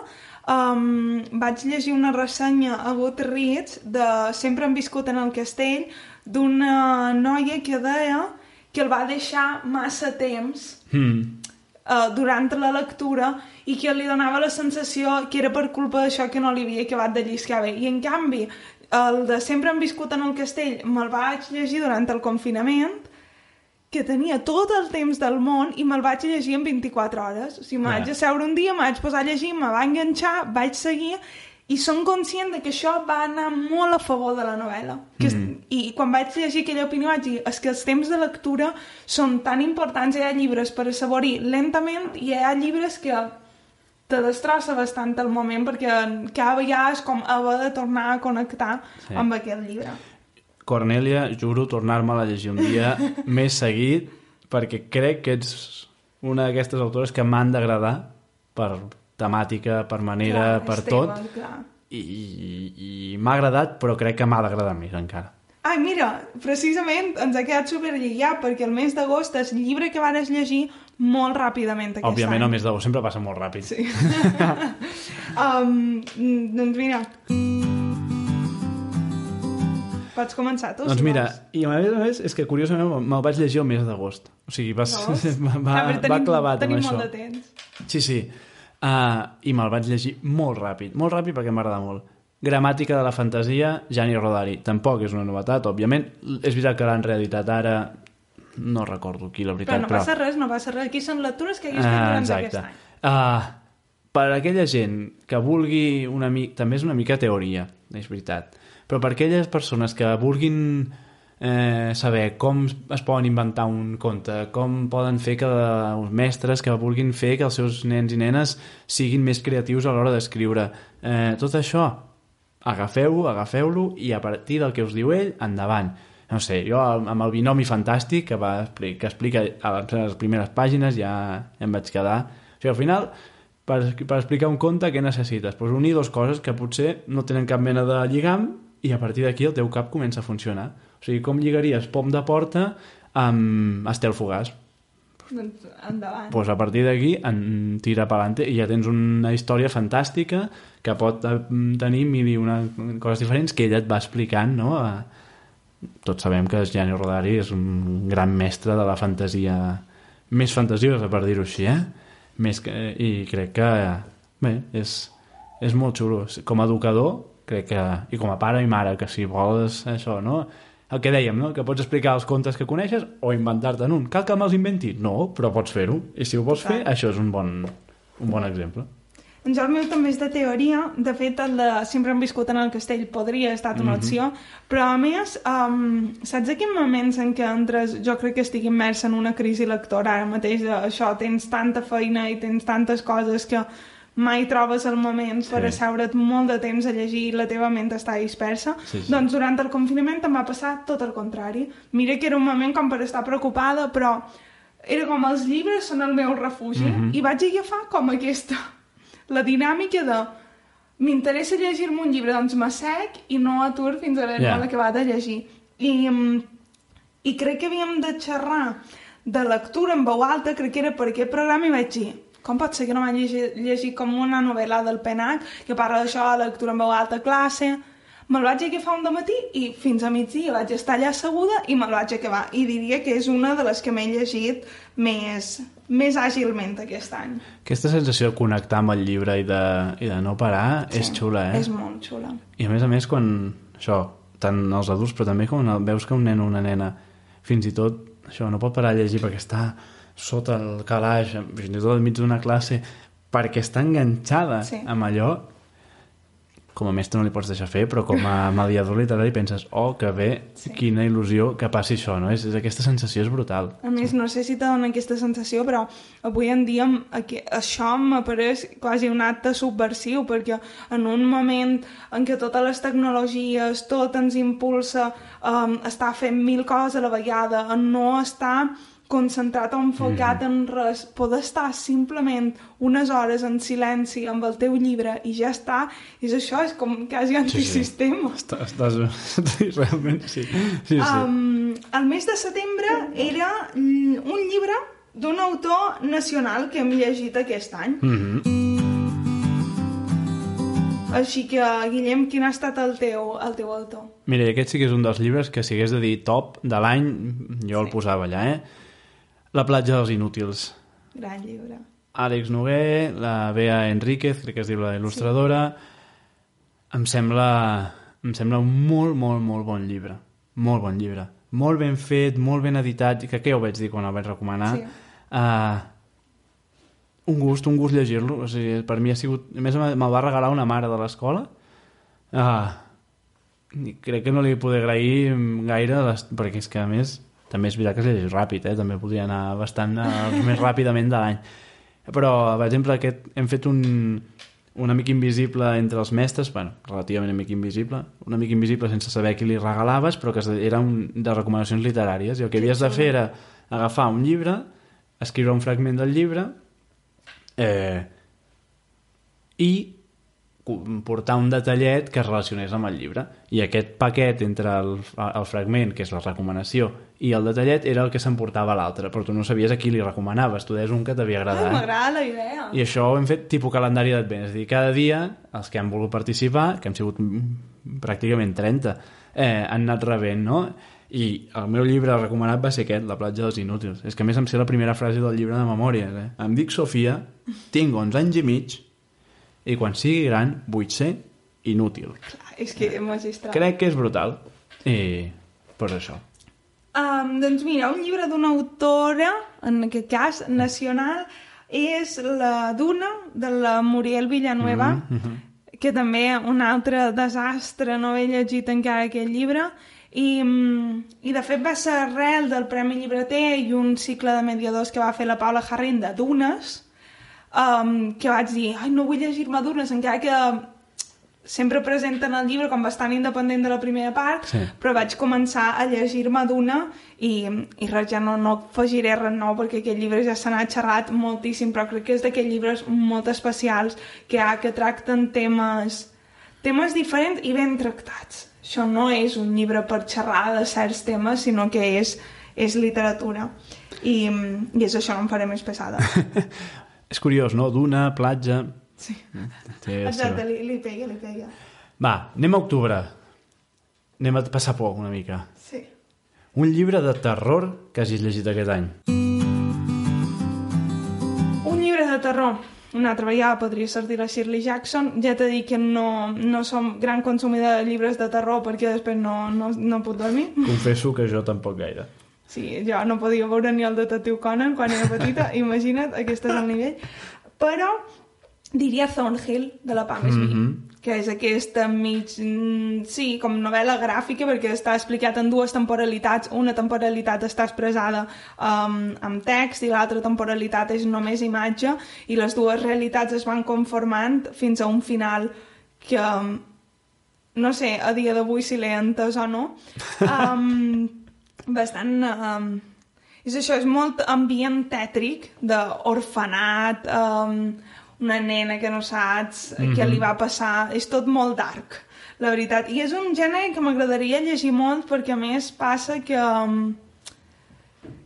um, vaig llegir una ressenya a Goodreads de Sempre han viscut en el castell d'una noia que deia que el va deixar massa temps Mm. uh, durant la lectura i que li donava la sensació que era per culpa d'això que no li havia acabat de lliscar bé. I en canvi, el de Sempre han viscut en el castell me'l vaig llegir durant el confinament que tenia tot el temps del món i me'l vaig llegir en 24 hores. O sigui, me Clar. vaig asseure un dia, me vaig posar a llegir, me va enganxar, vaig seguir i som conscient de que això va anar molt a favor de la novel·la. Que, mm I quan vaig llegir aquella opinió vaig dir és que els temps de lectura són tan importants, hi ha llibres per assaborir lentament i hi ha llibres que te destrossa bastant el moment perquè cada vegada és com haver de tornar a connectar Sí. amb aquest llibre. Cornèlia, juro tornar-me-la a llegir un dia [laughs] més seguit, perquè crec que ets una d'aquestes autores que m'han d'agradar per temàtica, per manera, Clar, per tot, teva, clar. i, i, i m'ha agradat, però crec que m'ha d'agradar més encara. Ai, mira, precisament ens ha quedat superlligat perquè el mes d'agost és llibre que vares llegir molt ràpidament aquest Òbviament, any. el mes d'agost sempre passa molt ràpid. Sí. [laughs] um, doncs mira... Pots començar tu, Doncs si mira, vols. i a més a més, és que curiosament me'l vaig llegir el mes d'agost. O sigui, va, Veus? [laughs] va, va, va tenim, clavat tenim amb això. molt de temps. Sí, sí. Uh, I me'l vaig llegir molt ràpid. Molt ràpid perquè m'agrada molt. Gramàtica de la fantasia, Gianni Rodari. Tampoc és una novetat, òbviament. És veritat que l'han reeditat ara... No recordo qui, la Però veritat. no passa res, no passa res. Aquí són lectures que hagués fet Ah, durant aquest any. Uh, per aquella gent que vulgui una mica... També és una mica teoria, és veritat. Però per aquelles persones que vulguin eh, saber com es poden inventar un conte, com poden fer que els mestres que vulguin fer que els seus nens i nenes siguin més creatius a l'hora d'escriure. Eh, tot això, agafeu-ho, agafeu-lo i a partir del que us diu ell, endavant. No sé, jo amb el binomi fantàstic que, va, que explica a les primeres pàgines ja em vaig quedar... O sigui, al final, per, per explicar un conte, què necessites? Pues unir dues coses que potser no tenen cap mena de lligam i a partir d'aquí el teu cap comença a funcionar. O sigui, com lligaries pom de porta amb estel fugaç? Doncs endavant. pues a partir d'aquí en tira pelante i ja tens una història fantàstica que pot eh, tenir mil i una coses diferents que ella et va explicant no? A- tots sabem que Gianni Rodari és un gran mestre de la fantasia més fantasiosa per dir-ho així eh? més que, i crec que bé, és, és molt xulo com a educador crec que, i com a pare i mare que si vols això, no? El que dèiem, no? que pots explicar els contes que coneixes o inventar-te'n un. Cal que me'ls inventi? No, però pots fer-ho. I si ho vols fer, això és un bon, un bon exemple. Doncs el meu també és de teoria. De fet, el de Sempre han viscut en el castell podria estat una Mhm. opció, però a més, um, saps aquells moments en què entres, jo crec que estic immersa en una crisi lectora ara mateix, això, tens tanta feina i tens tantes coses que mai trobes el moment per Sí. asseure't molt de temps a llegir i la teva ment està dispersa, Sí, sí. doncs durant el confinament em va passar tot el contrari. Mira que era un moment com per estar preocupada, però era com els llibres són el meu refugi Mhm. i vaig agafar com aquesta la dinàmica de m'interessa llegir-me un llibre, doncs m'assec i no atur fins a haver-me Ja. yeah. acabat de llegir. I, mm, I crec que havíem de xerrar de lectura en veu alta, crec que era per aquest programa i vaig dir com pot ser que no vaig llegir, llegir com una novel·la del Penac que parla d'això, lectura en veu alta a classe... Me'l vaig agafar un matí i fins a migdia vaig estar allà asseguda i me'l vaig acabar. I diria que és una de les que m'he llegit més, més àgilment aquest any. Aquesta sensació de connectar amb el llibre i de, i de no parar sí. és xula, eh? És molt xula. I a més a més, quan... Això, tant els adults, però també quan veus que un nen o una nena fins i tot, això, no pot parar de llegir perquè està sota el calaix, fins i tot enmig d'una classe, perquè està enganxada Sí. amb allò, com a mestre no li pots deixar fer, però com a [laughs] mediador literari penses, oh, que bé, Sí. quina il·lusió que passi això, no? És, és, aquesta sensació és brutal. A més, no sé si te dona aquesta sensació, però avui en dia em- aqu- això m'apareix quasi un acte subversiu, perquè en un moment en què totes les tecnologies, tot ens impulsa um, a estar fent mil coses a la vegada, a no estar concentrat o enfocat en res, poder estar simplement unes hores en silenci amb el teu llibre i ja està, és això, és com quasi antisistema. Estàs, estàs... [laughs] sí, realment, sí. sí, sí. Um, el mes de setembre era mm, un llibre d'un autor nacional que hem llegit aquest any. Mm -hmm. Així que, Guillem, quin ha estat el teu, el teu autor? Mira, aquest sí que és un dels llibres que si hagués de dir top de l'any, jo el posava allà, eh? La platja dels inútils. Gran llibre. Àlex Noguer, la Bea Enríquez, crec que es diu la il·lustradora. Em sembla, em sembla un molt, molt, molt bon llibre. Molt bon llibre. Molt ben fet, molt ben editat, que què ho vaig dir quan el vaig recomanar. Sí. Uh, un gust, un gust llegir-lo. O sigui, per mi ha sigut... A més, me- me'l va regalar una mare de l'escola. Uh, crec que no li poder agrair gaire, les... perquè és que, a més, també és veritat que es llegeix ràpid, eh? també podria anar bastant uh, més ràpidament de l'any. Però, per exemple, aquest, hem fet un, un amic invisible entre els mestres, bueno, relativament amic invisible, un amic invisible sense saber qui li regalaves, però que era un, de recomanacions literàries, i el que havies de fer era agafar un llibre, escriure un fragment del llibre, eh, i portar un detallet que es relacionés amb el llibre. I aquest paquet entre el, el fragment, que és la recomanació, i el detallet era el que s'emportava l'altre, però tu no sabies a qui li recomanaves, tu deies un que t'havia Ai, agradat. m'agrada la idea. I això ho hem fet tipus calendari d'advent, és a dir, cada dia els que han volgut participar, que han sigut mm, pràcticament 30, eh, han anat rebent, no? I el meu llibre recomanat va ser aquest, La platja dels inútils. És que a més em sé la primera frase del llibre de memòries, eh? Em dic Sofia, tinc 11 anys i mig, i quan sigui gran vull ser inútil. És que magistral. Crec que és brutal. I per això. Um, doncs mira, un llibre d'una autora, en aquest cas, nacional, és La Duna, de la Muriel Villanueva, mm -hmm. que també un altre desastre, no he llegit encara aquest llibre, i, mm, i de fet va ser arrel del Premi Llibreter i un cicle de mediadors que va fer la Paula Jarrín de Dunes, um, que vaig dir, ai, no vull llegir-me Dunes, encara que sempre presenten el llibre com bastant independent de la primera part, Sí. però vaig començar a llegir-me d'una i, i res, ja no, no afegiré res nou perquè aquest llibre ja se n'ha xerrat moltíssim, però crec que és d'aquells llibres molt especials que, ha, que tracten temes, temes diferents i ben tractats. Això no és un llibre per xerrar de certs temes, sinó que és, és literatura. I, I és això, no em faré més pesada. [laughs] És curiós, no? Duna, platja... Sí. Té Exacte, li, li pega, li pega. Va, anem a octubre. Anem a passar por una mica. Sí. Un llibre de terror que hagis llegit aquest any. Un llibre de terror. Una altra vegada podria ser dir la Shirley Jackson. Ja t'he dit que no, no som gran consumidor de llibres de terror perquè després no, no, no puc dormir. Confesso que jo tampoc gaire. Sí, jo no podia veure ni el detectiu Conan quan era petita, [laughs] imagina't, aquest és el nivell. Però diria Thornhill, de la Pam Smith, Mhm. que és aquesta mig... mm, Sí, com novel·la gràfica, perquè està explicat en dues temporalitats. Una temporalitat està expressada um, amb text i l'altra temporalitat és només imatge, i les dues realitats es van conformant fins a un final que... um, no sé, a dia d'avui si l'he entès o no. [laughs] Um, bastant... Um, és això, és molt ambient tètric d'orfanat, um, una nena que no saps mm -hmm. què li va passar, és tot molt dark, la veritat. I és un gènere que m'agradaria llegir molt perquè a més passa que... Um,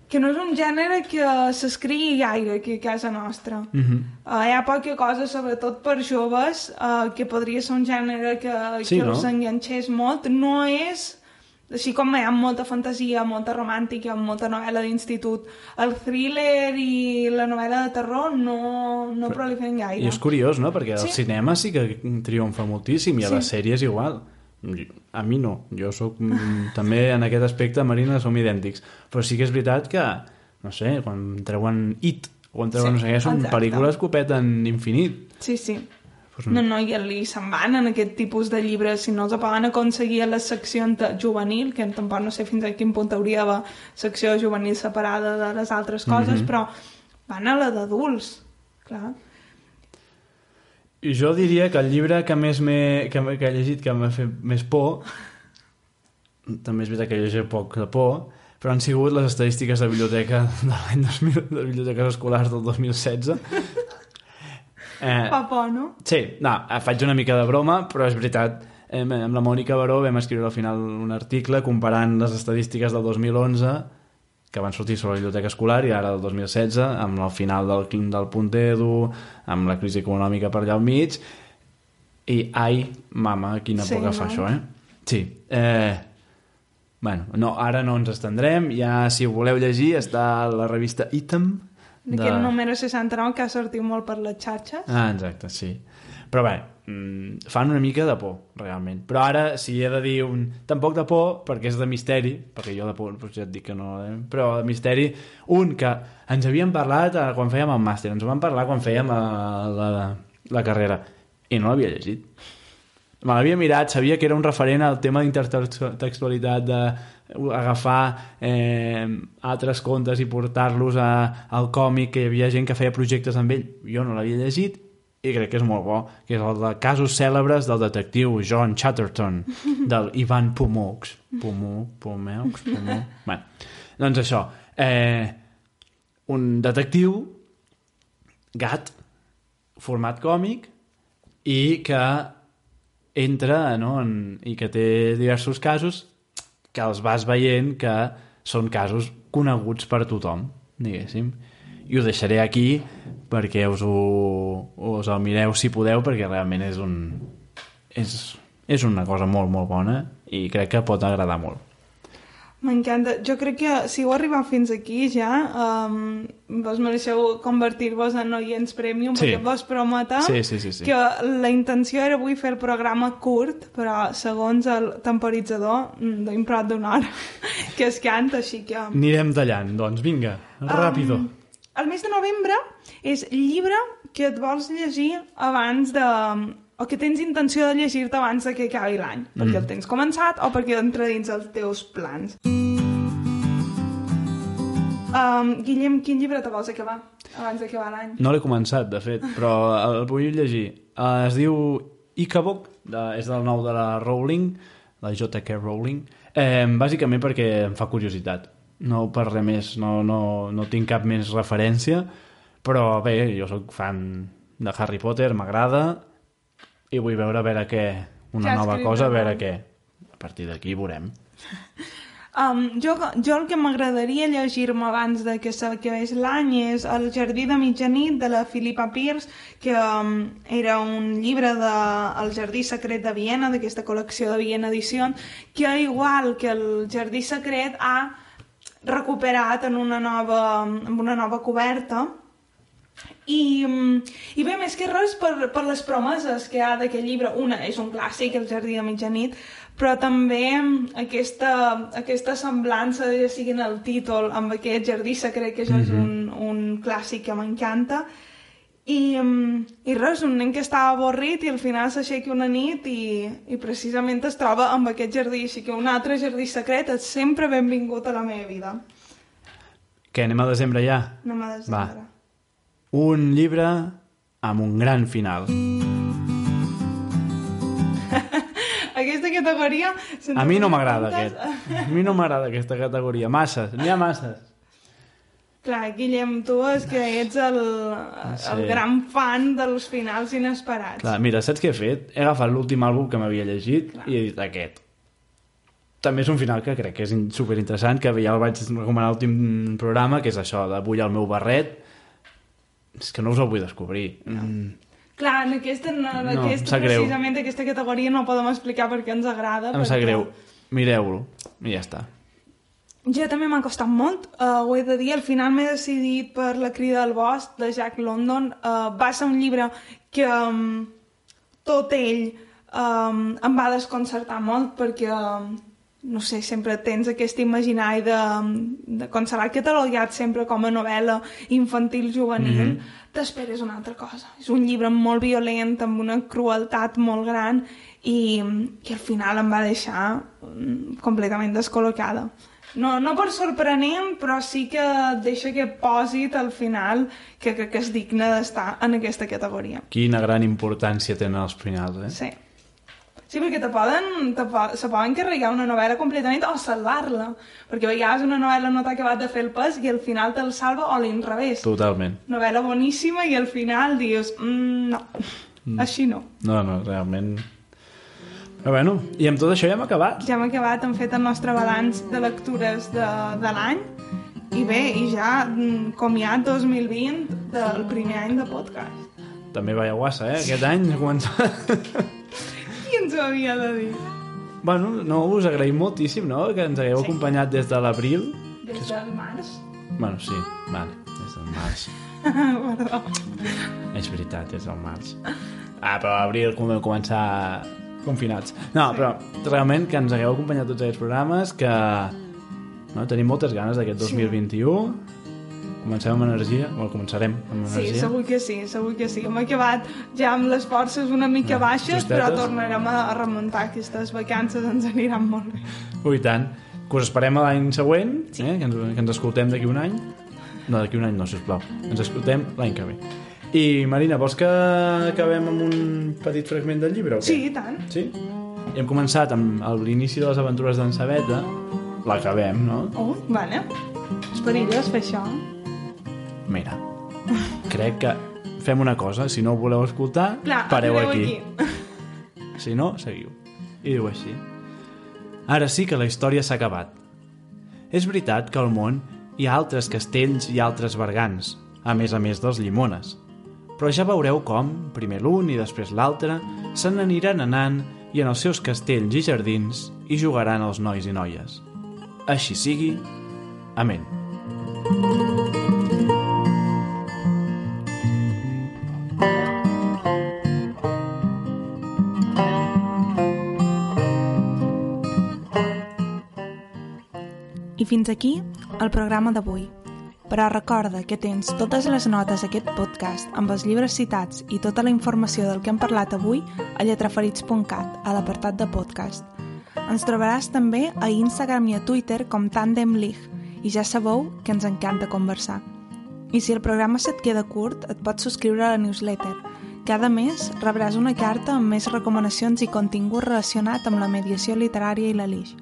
que no és un gènere que s'escrigui gaire aquí a casa nostra. Mm Mhm. -hmm. uh, hi ha poca cosa, sobretot per joves, uh, que podria ser un gènere que, Sí, que no? els enganxés molt. No és així com hi ha molta fantasia, molta romàntica, molta novel·la d'institut, el thriller i la novel·la de terror no, no proliferen gaire. I és curiós, no? Perquè Sí. el cinema sí que triomfa moltíssim i a Sí. les sèries igual. A mi no. Jo sóc... mm, També en aquest aspecte, Marina, som idèntics. Però sí que és veritat que, no sé, quan treuen It o quan treuen Sí, no sé què, són exacte. pel·lícules que ho peten infinit. Sí, sí. No, no, i li se'n van en aquest tipus de llibres, si no els poden aconseguir a la secció de juvenil, que tampoc no sé fins a quin punt hauria d'haver secció juvenil separada de les altres coses, Mhm. però van a la d'adults, clar. Jo diria que el llibre que més m'he que, que he llegit que m'ha fet més por també és veritat que he llegit poc de por però han sigut les estadístiques de biblioteca de l'any 2000, de biblioteques escolars del 2016. [laughs] Eh, Fa por, no? Sí, no, eh, faig una mica de broma, però és veritat. Eh, amb la Mònica Baró vam escriure al final un article comparant les estadístiques del 2011 que van sortir sobre la biblioteca escolar i ara del 2016 amb el final del, del punt edu, amb la crisi econòmica per allà al mig i ai, mama, quina Sí, por que no? fa això, eh? Sí. Eh, bueno, no, ara no ens estendrem, ja si ho voleu llegir està la revista Item D'aquest número 69 que ha sortit molt per les xarxes. Ah, exacte, sí. Però bé, mm, fan una mica de por, realment. Però ara, si he de dir un... Tampoc de por, perquè és de misteri, perquè jo de por doncs ja et dic que no... Eh? Però de misteri, un que ens havíem parlat eh, quan fèiem el màster, ens ho vam parlar quan fèiem eh, la, la carrera, i no l'havia llegit. Me l'havia mirat, sabia que era un referent al tema d'intertextualitat, d'agafar eh, altres contes i portar-los al còmic, que hi havia gent que feia projectes amb ell. Jo no l'havia llegit i crec que és molt bo, que és el de casos cèlebres del detectiu John Chatterton, [laughs] del Ivan Pomoux. Pomoux, Pomoux, [laughs] Pomoux... bueno, doncs això, eh, un detectiu gat, format còmic, i que entra no, en, i que té diversos casos que els vas veient que són casos coneguts per tothom, diguéssim. I ho deixaré aquí perquè us, ho, us el mireu si podeu, perquè realment és un... És, és una cosa molt, molt bona i crec que pot agradar molt. M'encanta. Jo crec que si heu arribat fins aquí ja, um, vos mereixeu convertir-vos en oients premium, Sí. perquè vos prometa Sí, sí, sí, sí. que la intenció era avui fer el programa curt, però segons el temporitzador mm, doim prop d'una hora [laughs] que es canta, així que... Anirem tallant, doncs vinga, ràpido. Um, el mes de novembre és llibre que et vols llegir abans de... o que tens intenció de llegir-te abans que acabi l'any, perquè el tens començat o perquè entra dins els teus plans. Um, Guillem, quin llibre te vols acabar abans d'acabar l'any? No l'he començat, de fet, però el vull llegir. Uh, es diu Icabok, de, és del nou de la Rowling, la J.K. Rowling, eh, bàsicament perquè em fa curiositat. No per res més, no, no, no tinc cap més referència, però bé, jo sóc fan de Harry Potter, m'agrada, i vull veure a veure què, una Ja nova cosa, a veure què. A partir d'aquí veurem. [laughs] Um, jo, jo el que m'agradaria llegir-me abans de que s'acabés l'any és El jardí de mitjanit de la Philippa Pierce, que um, era un llibre de El jardí secret de Viena, d'aquesta col·lecció de Viena Edition, que igual que el jardí secret ha recuperat en una nova, amb una nova coberta i, mm, i bé, més que res per, per les promeses que hi ha d'aquest llibre. Una és un clàssic, El jardí de mitjanit, però també mm, aquesta, aquesta semblança, ja sigui en el títol, amb aquest jardí secret, que això és un, un clàssic que m'encanta. I, mm, I res, un nen que estava avorrit i al final s'aixeca una nit i, i precisament es troba amb aquest jardí, així que un altre jardí secret és sempre benvingut a la meva vida. Què, anem a desembre ja? No m'ha de Va. Un llibre amb un gran final. [laughs] Aquesta categoria... A mi no m'agrada aquest. A mi no m'agrada aquesta categoria. Masses, n'hi ha masses. Clar, Guillem, tu és que ets el, el Sí. gran fan dels finals inesperats. Clar, mira, saps què he fet? He agafat l'últim àlbum que m'havia llegit i he dit aquest. També és un final que crec que és in- superinteressant, que ja el vaig recomanar l'últim programa, que és això, de Vull el meu barret. És que no us el vull descobrir. Mm, Clar, en aquesta, en em aquesta sap greu. precisament aquesta categoria no podem explicar per què ens agrada. em sap perquè greu. Mireu-lo. I ja està. Jo també m'ha costat molt, uh, ho he de dir, al final m'he decidit per La crida del bosc, de Jack London. Uh, va ser un llibre que um, tot ell um, em va desconcertar molt perquè, um, no sé, sempre tens aquest imaginari de, de quan serà catalogat sempre com a novel·la infantil juvenil, mm -hmm. t'esperes una altra cosa. És un llibre molt violent, amb una crueltat molt gran i, i al final em va deixar mm, completament descol·locada. No, no per sorprenent, però sí que deixa aquest pòsit al final que, que, que és digne d'estar en aquesta categoria. Quina gran importància tenen els finals, eh? Sí. Sí, perquè te poden, te po se poden carregar una novel·la completament o salvar-la. Perquè a vegades una novel·la no t'ha acabat de fer el pes i al final te'l salva o l'inrevés. Totalment. Novel·la boníssima i al final dius, mm, no, mm. així no. No, no, realment... Però bueno, i amb tot això ja hem acabat. Ja hem acabat, hem fet el nostre balanç de lectures de, de l'any i bé, i ja mm, comiat 2020 del primer any de podcast. També vaya guassa, eh? Aquest any ha començat... Qui [laughs] ens ho havia de dir? Bueno, no, us agraïm moltíssim, no?, que ens hagueu sí. acompanyat des de l'abril. Des del març. Bueno, sí, vale, des del març. [laughs] Perdó. És veritat, des del març. Ah, però a l'abril com vam començar confinats. No, sí. però realment que ens hagueu acompanyat tots aquests programes, que no, tenim moltes ganes d'aquest 2021. Sí. Comencem amb energia, o començarem amb energia. Sí, segur que sí, segur que sí. Hem acabat ja amb les forces una mica no, baixes, justetes. però tornarem a, a remuntar aquestes vacances, ens aniran molt bé. Ui, tant. Que us esperem l'any següent, sí. eh? que, ens, que ens escoltem d'aquí un any. No, d'aquí un any no, sisplau. Ens escoltem l'any que ve. I, Marina, vols que acabem amb un petit fragment del llibre o què? Sí, i tant. Sí? Hem començat amb l'inici de les aventures d'en Sabeta. L'acabem, no? Oh, vale. És perillós fer això. Mira, crec que fem una cosa, si no ho voleu escoltar, Clar, pareu atureu aquí. Si no, seguiu. I diu així. Ara sí que la història s'ha acabat. És veritat que al món hi ha altres castells i altres bergants, a més a més dels llimones. Però ja veureu com, primer l'un i després l'altre, se n'aniran anant i en els seus castells i jardins hi jugaran els nois i noies. Així sigui. Amén. I fins aquí el programa d'avui. Però recorda que tens totes les notes d'aquest podcast amb els llibres citats i tota la informació del que hem parlat avui a lletraferits.cat, a l'apartat de podcast. Ens trobaràs també a Instagram i a Twitter com Tandem i ja sabeu que ens encanta conversar. I si el programa se't queda curt, et pots subscriure a la newsletter. Cada mes rebràs una carta amb més recomanacions i contingut relacionat amb la mediació literària i la Lix.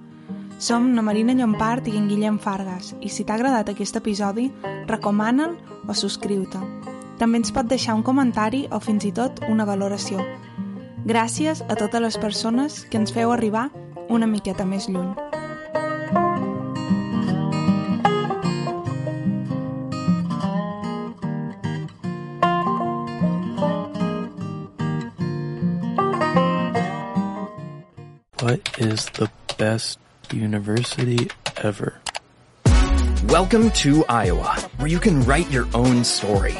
Som na Marina Llompart i en Guillem Fargas i si t'ha agradat aquest episodi, recomana'l o subscriu-te. També ens pot deixar un comentari o fins i tot una valoració. Gràcies a totes les persones que ens feu arribar una miqueta més lluny. What is the best university ever? Welcome to Iowa, where you can write your own story.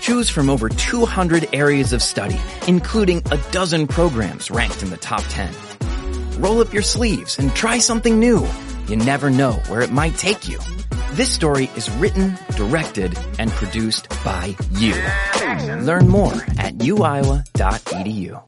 Choose from over 200 areas of study, including a dozen programs ranked in the top 10. Roll up your sleeves and try something new. You never know where it might take you. This story is written, directed, and produced by you. Learn more at uiowa.edu.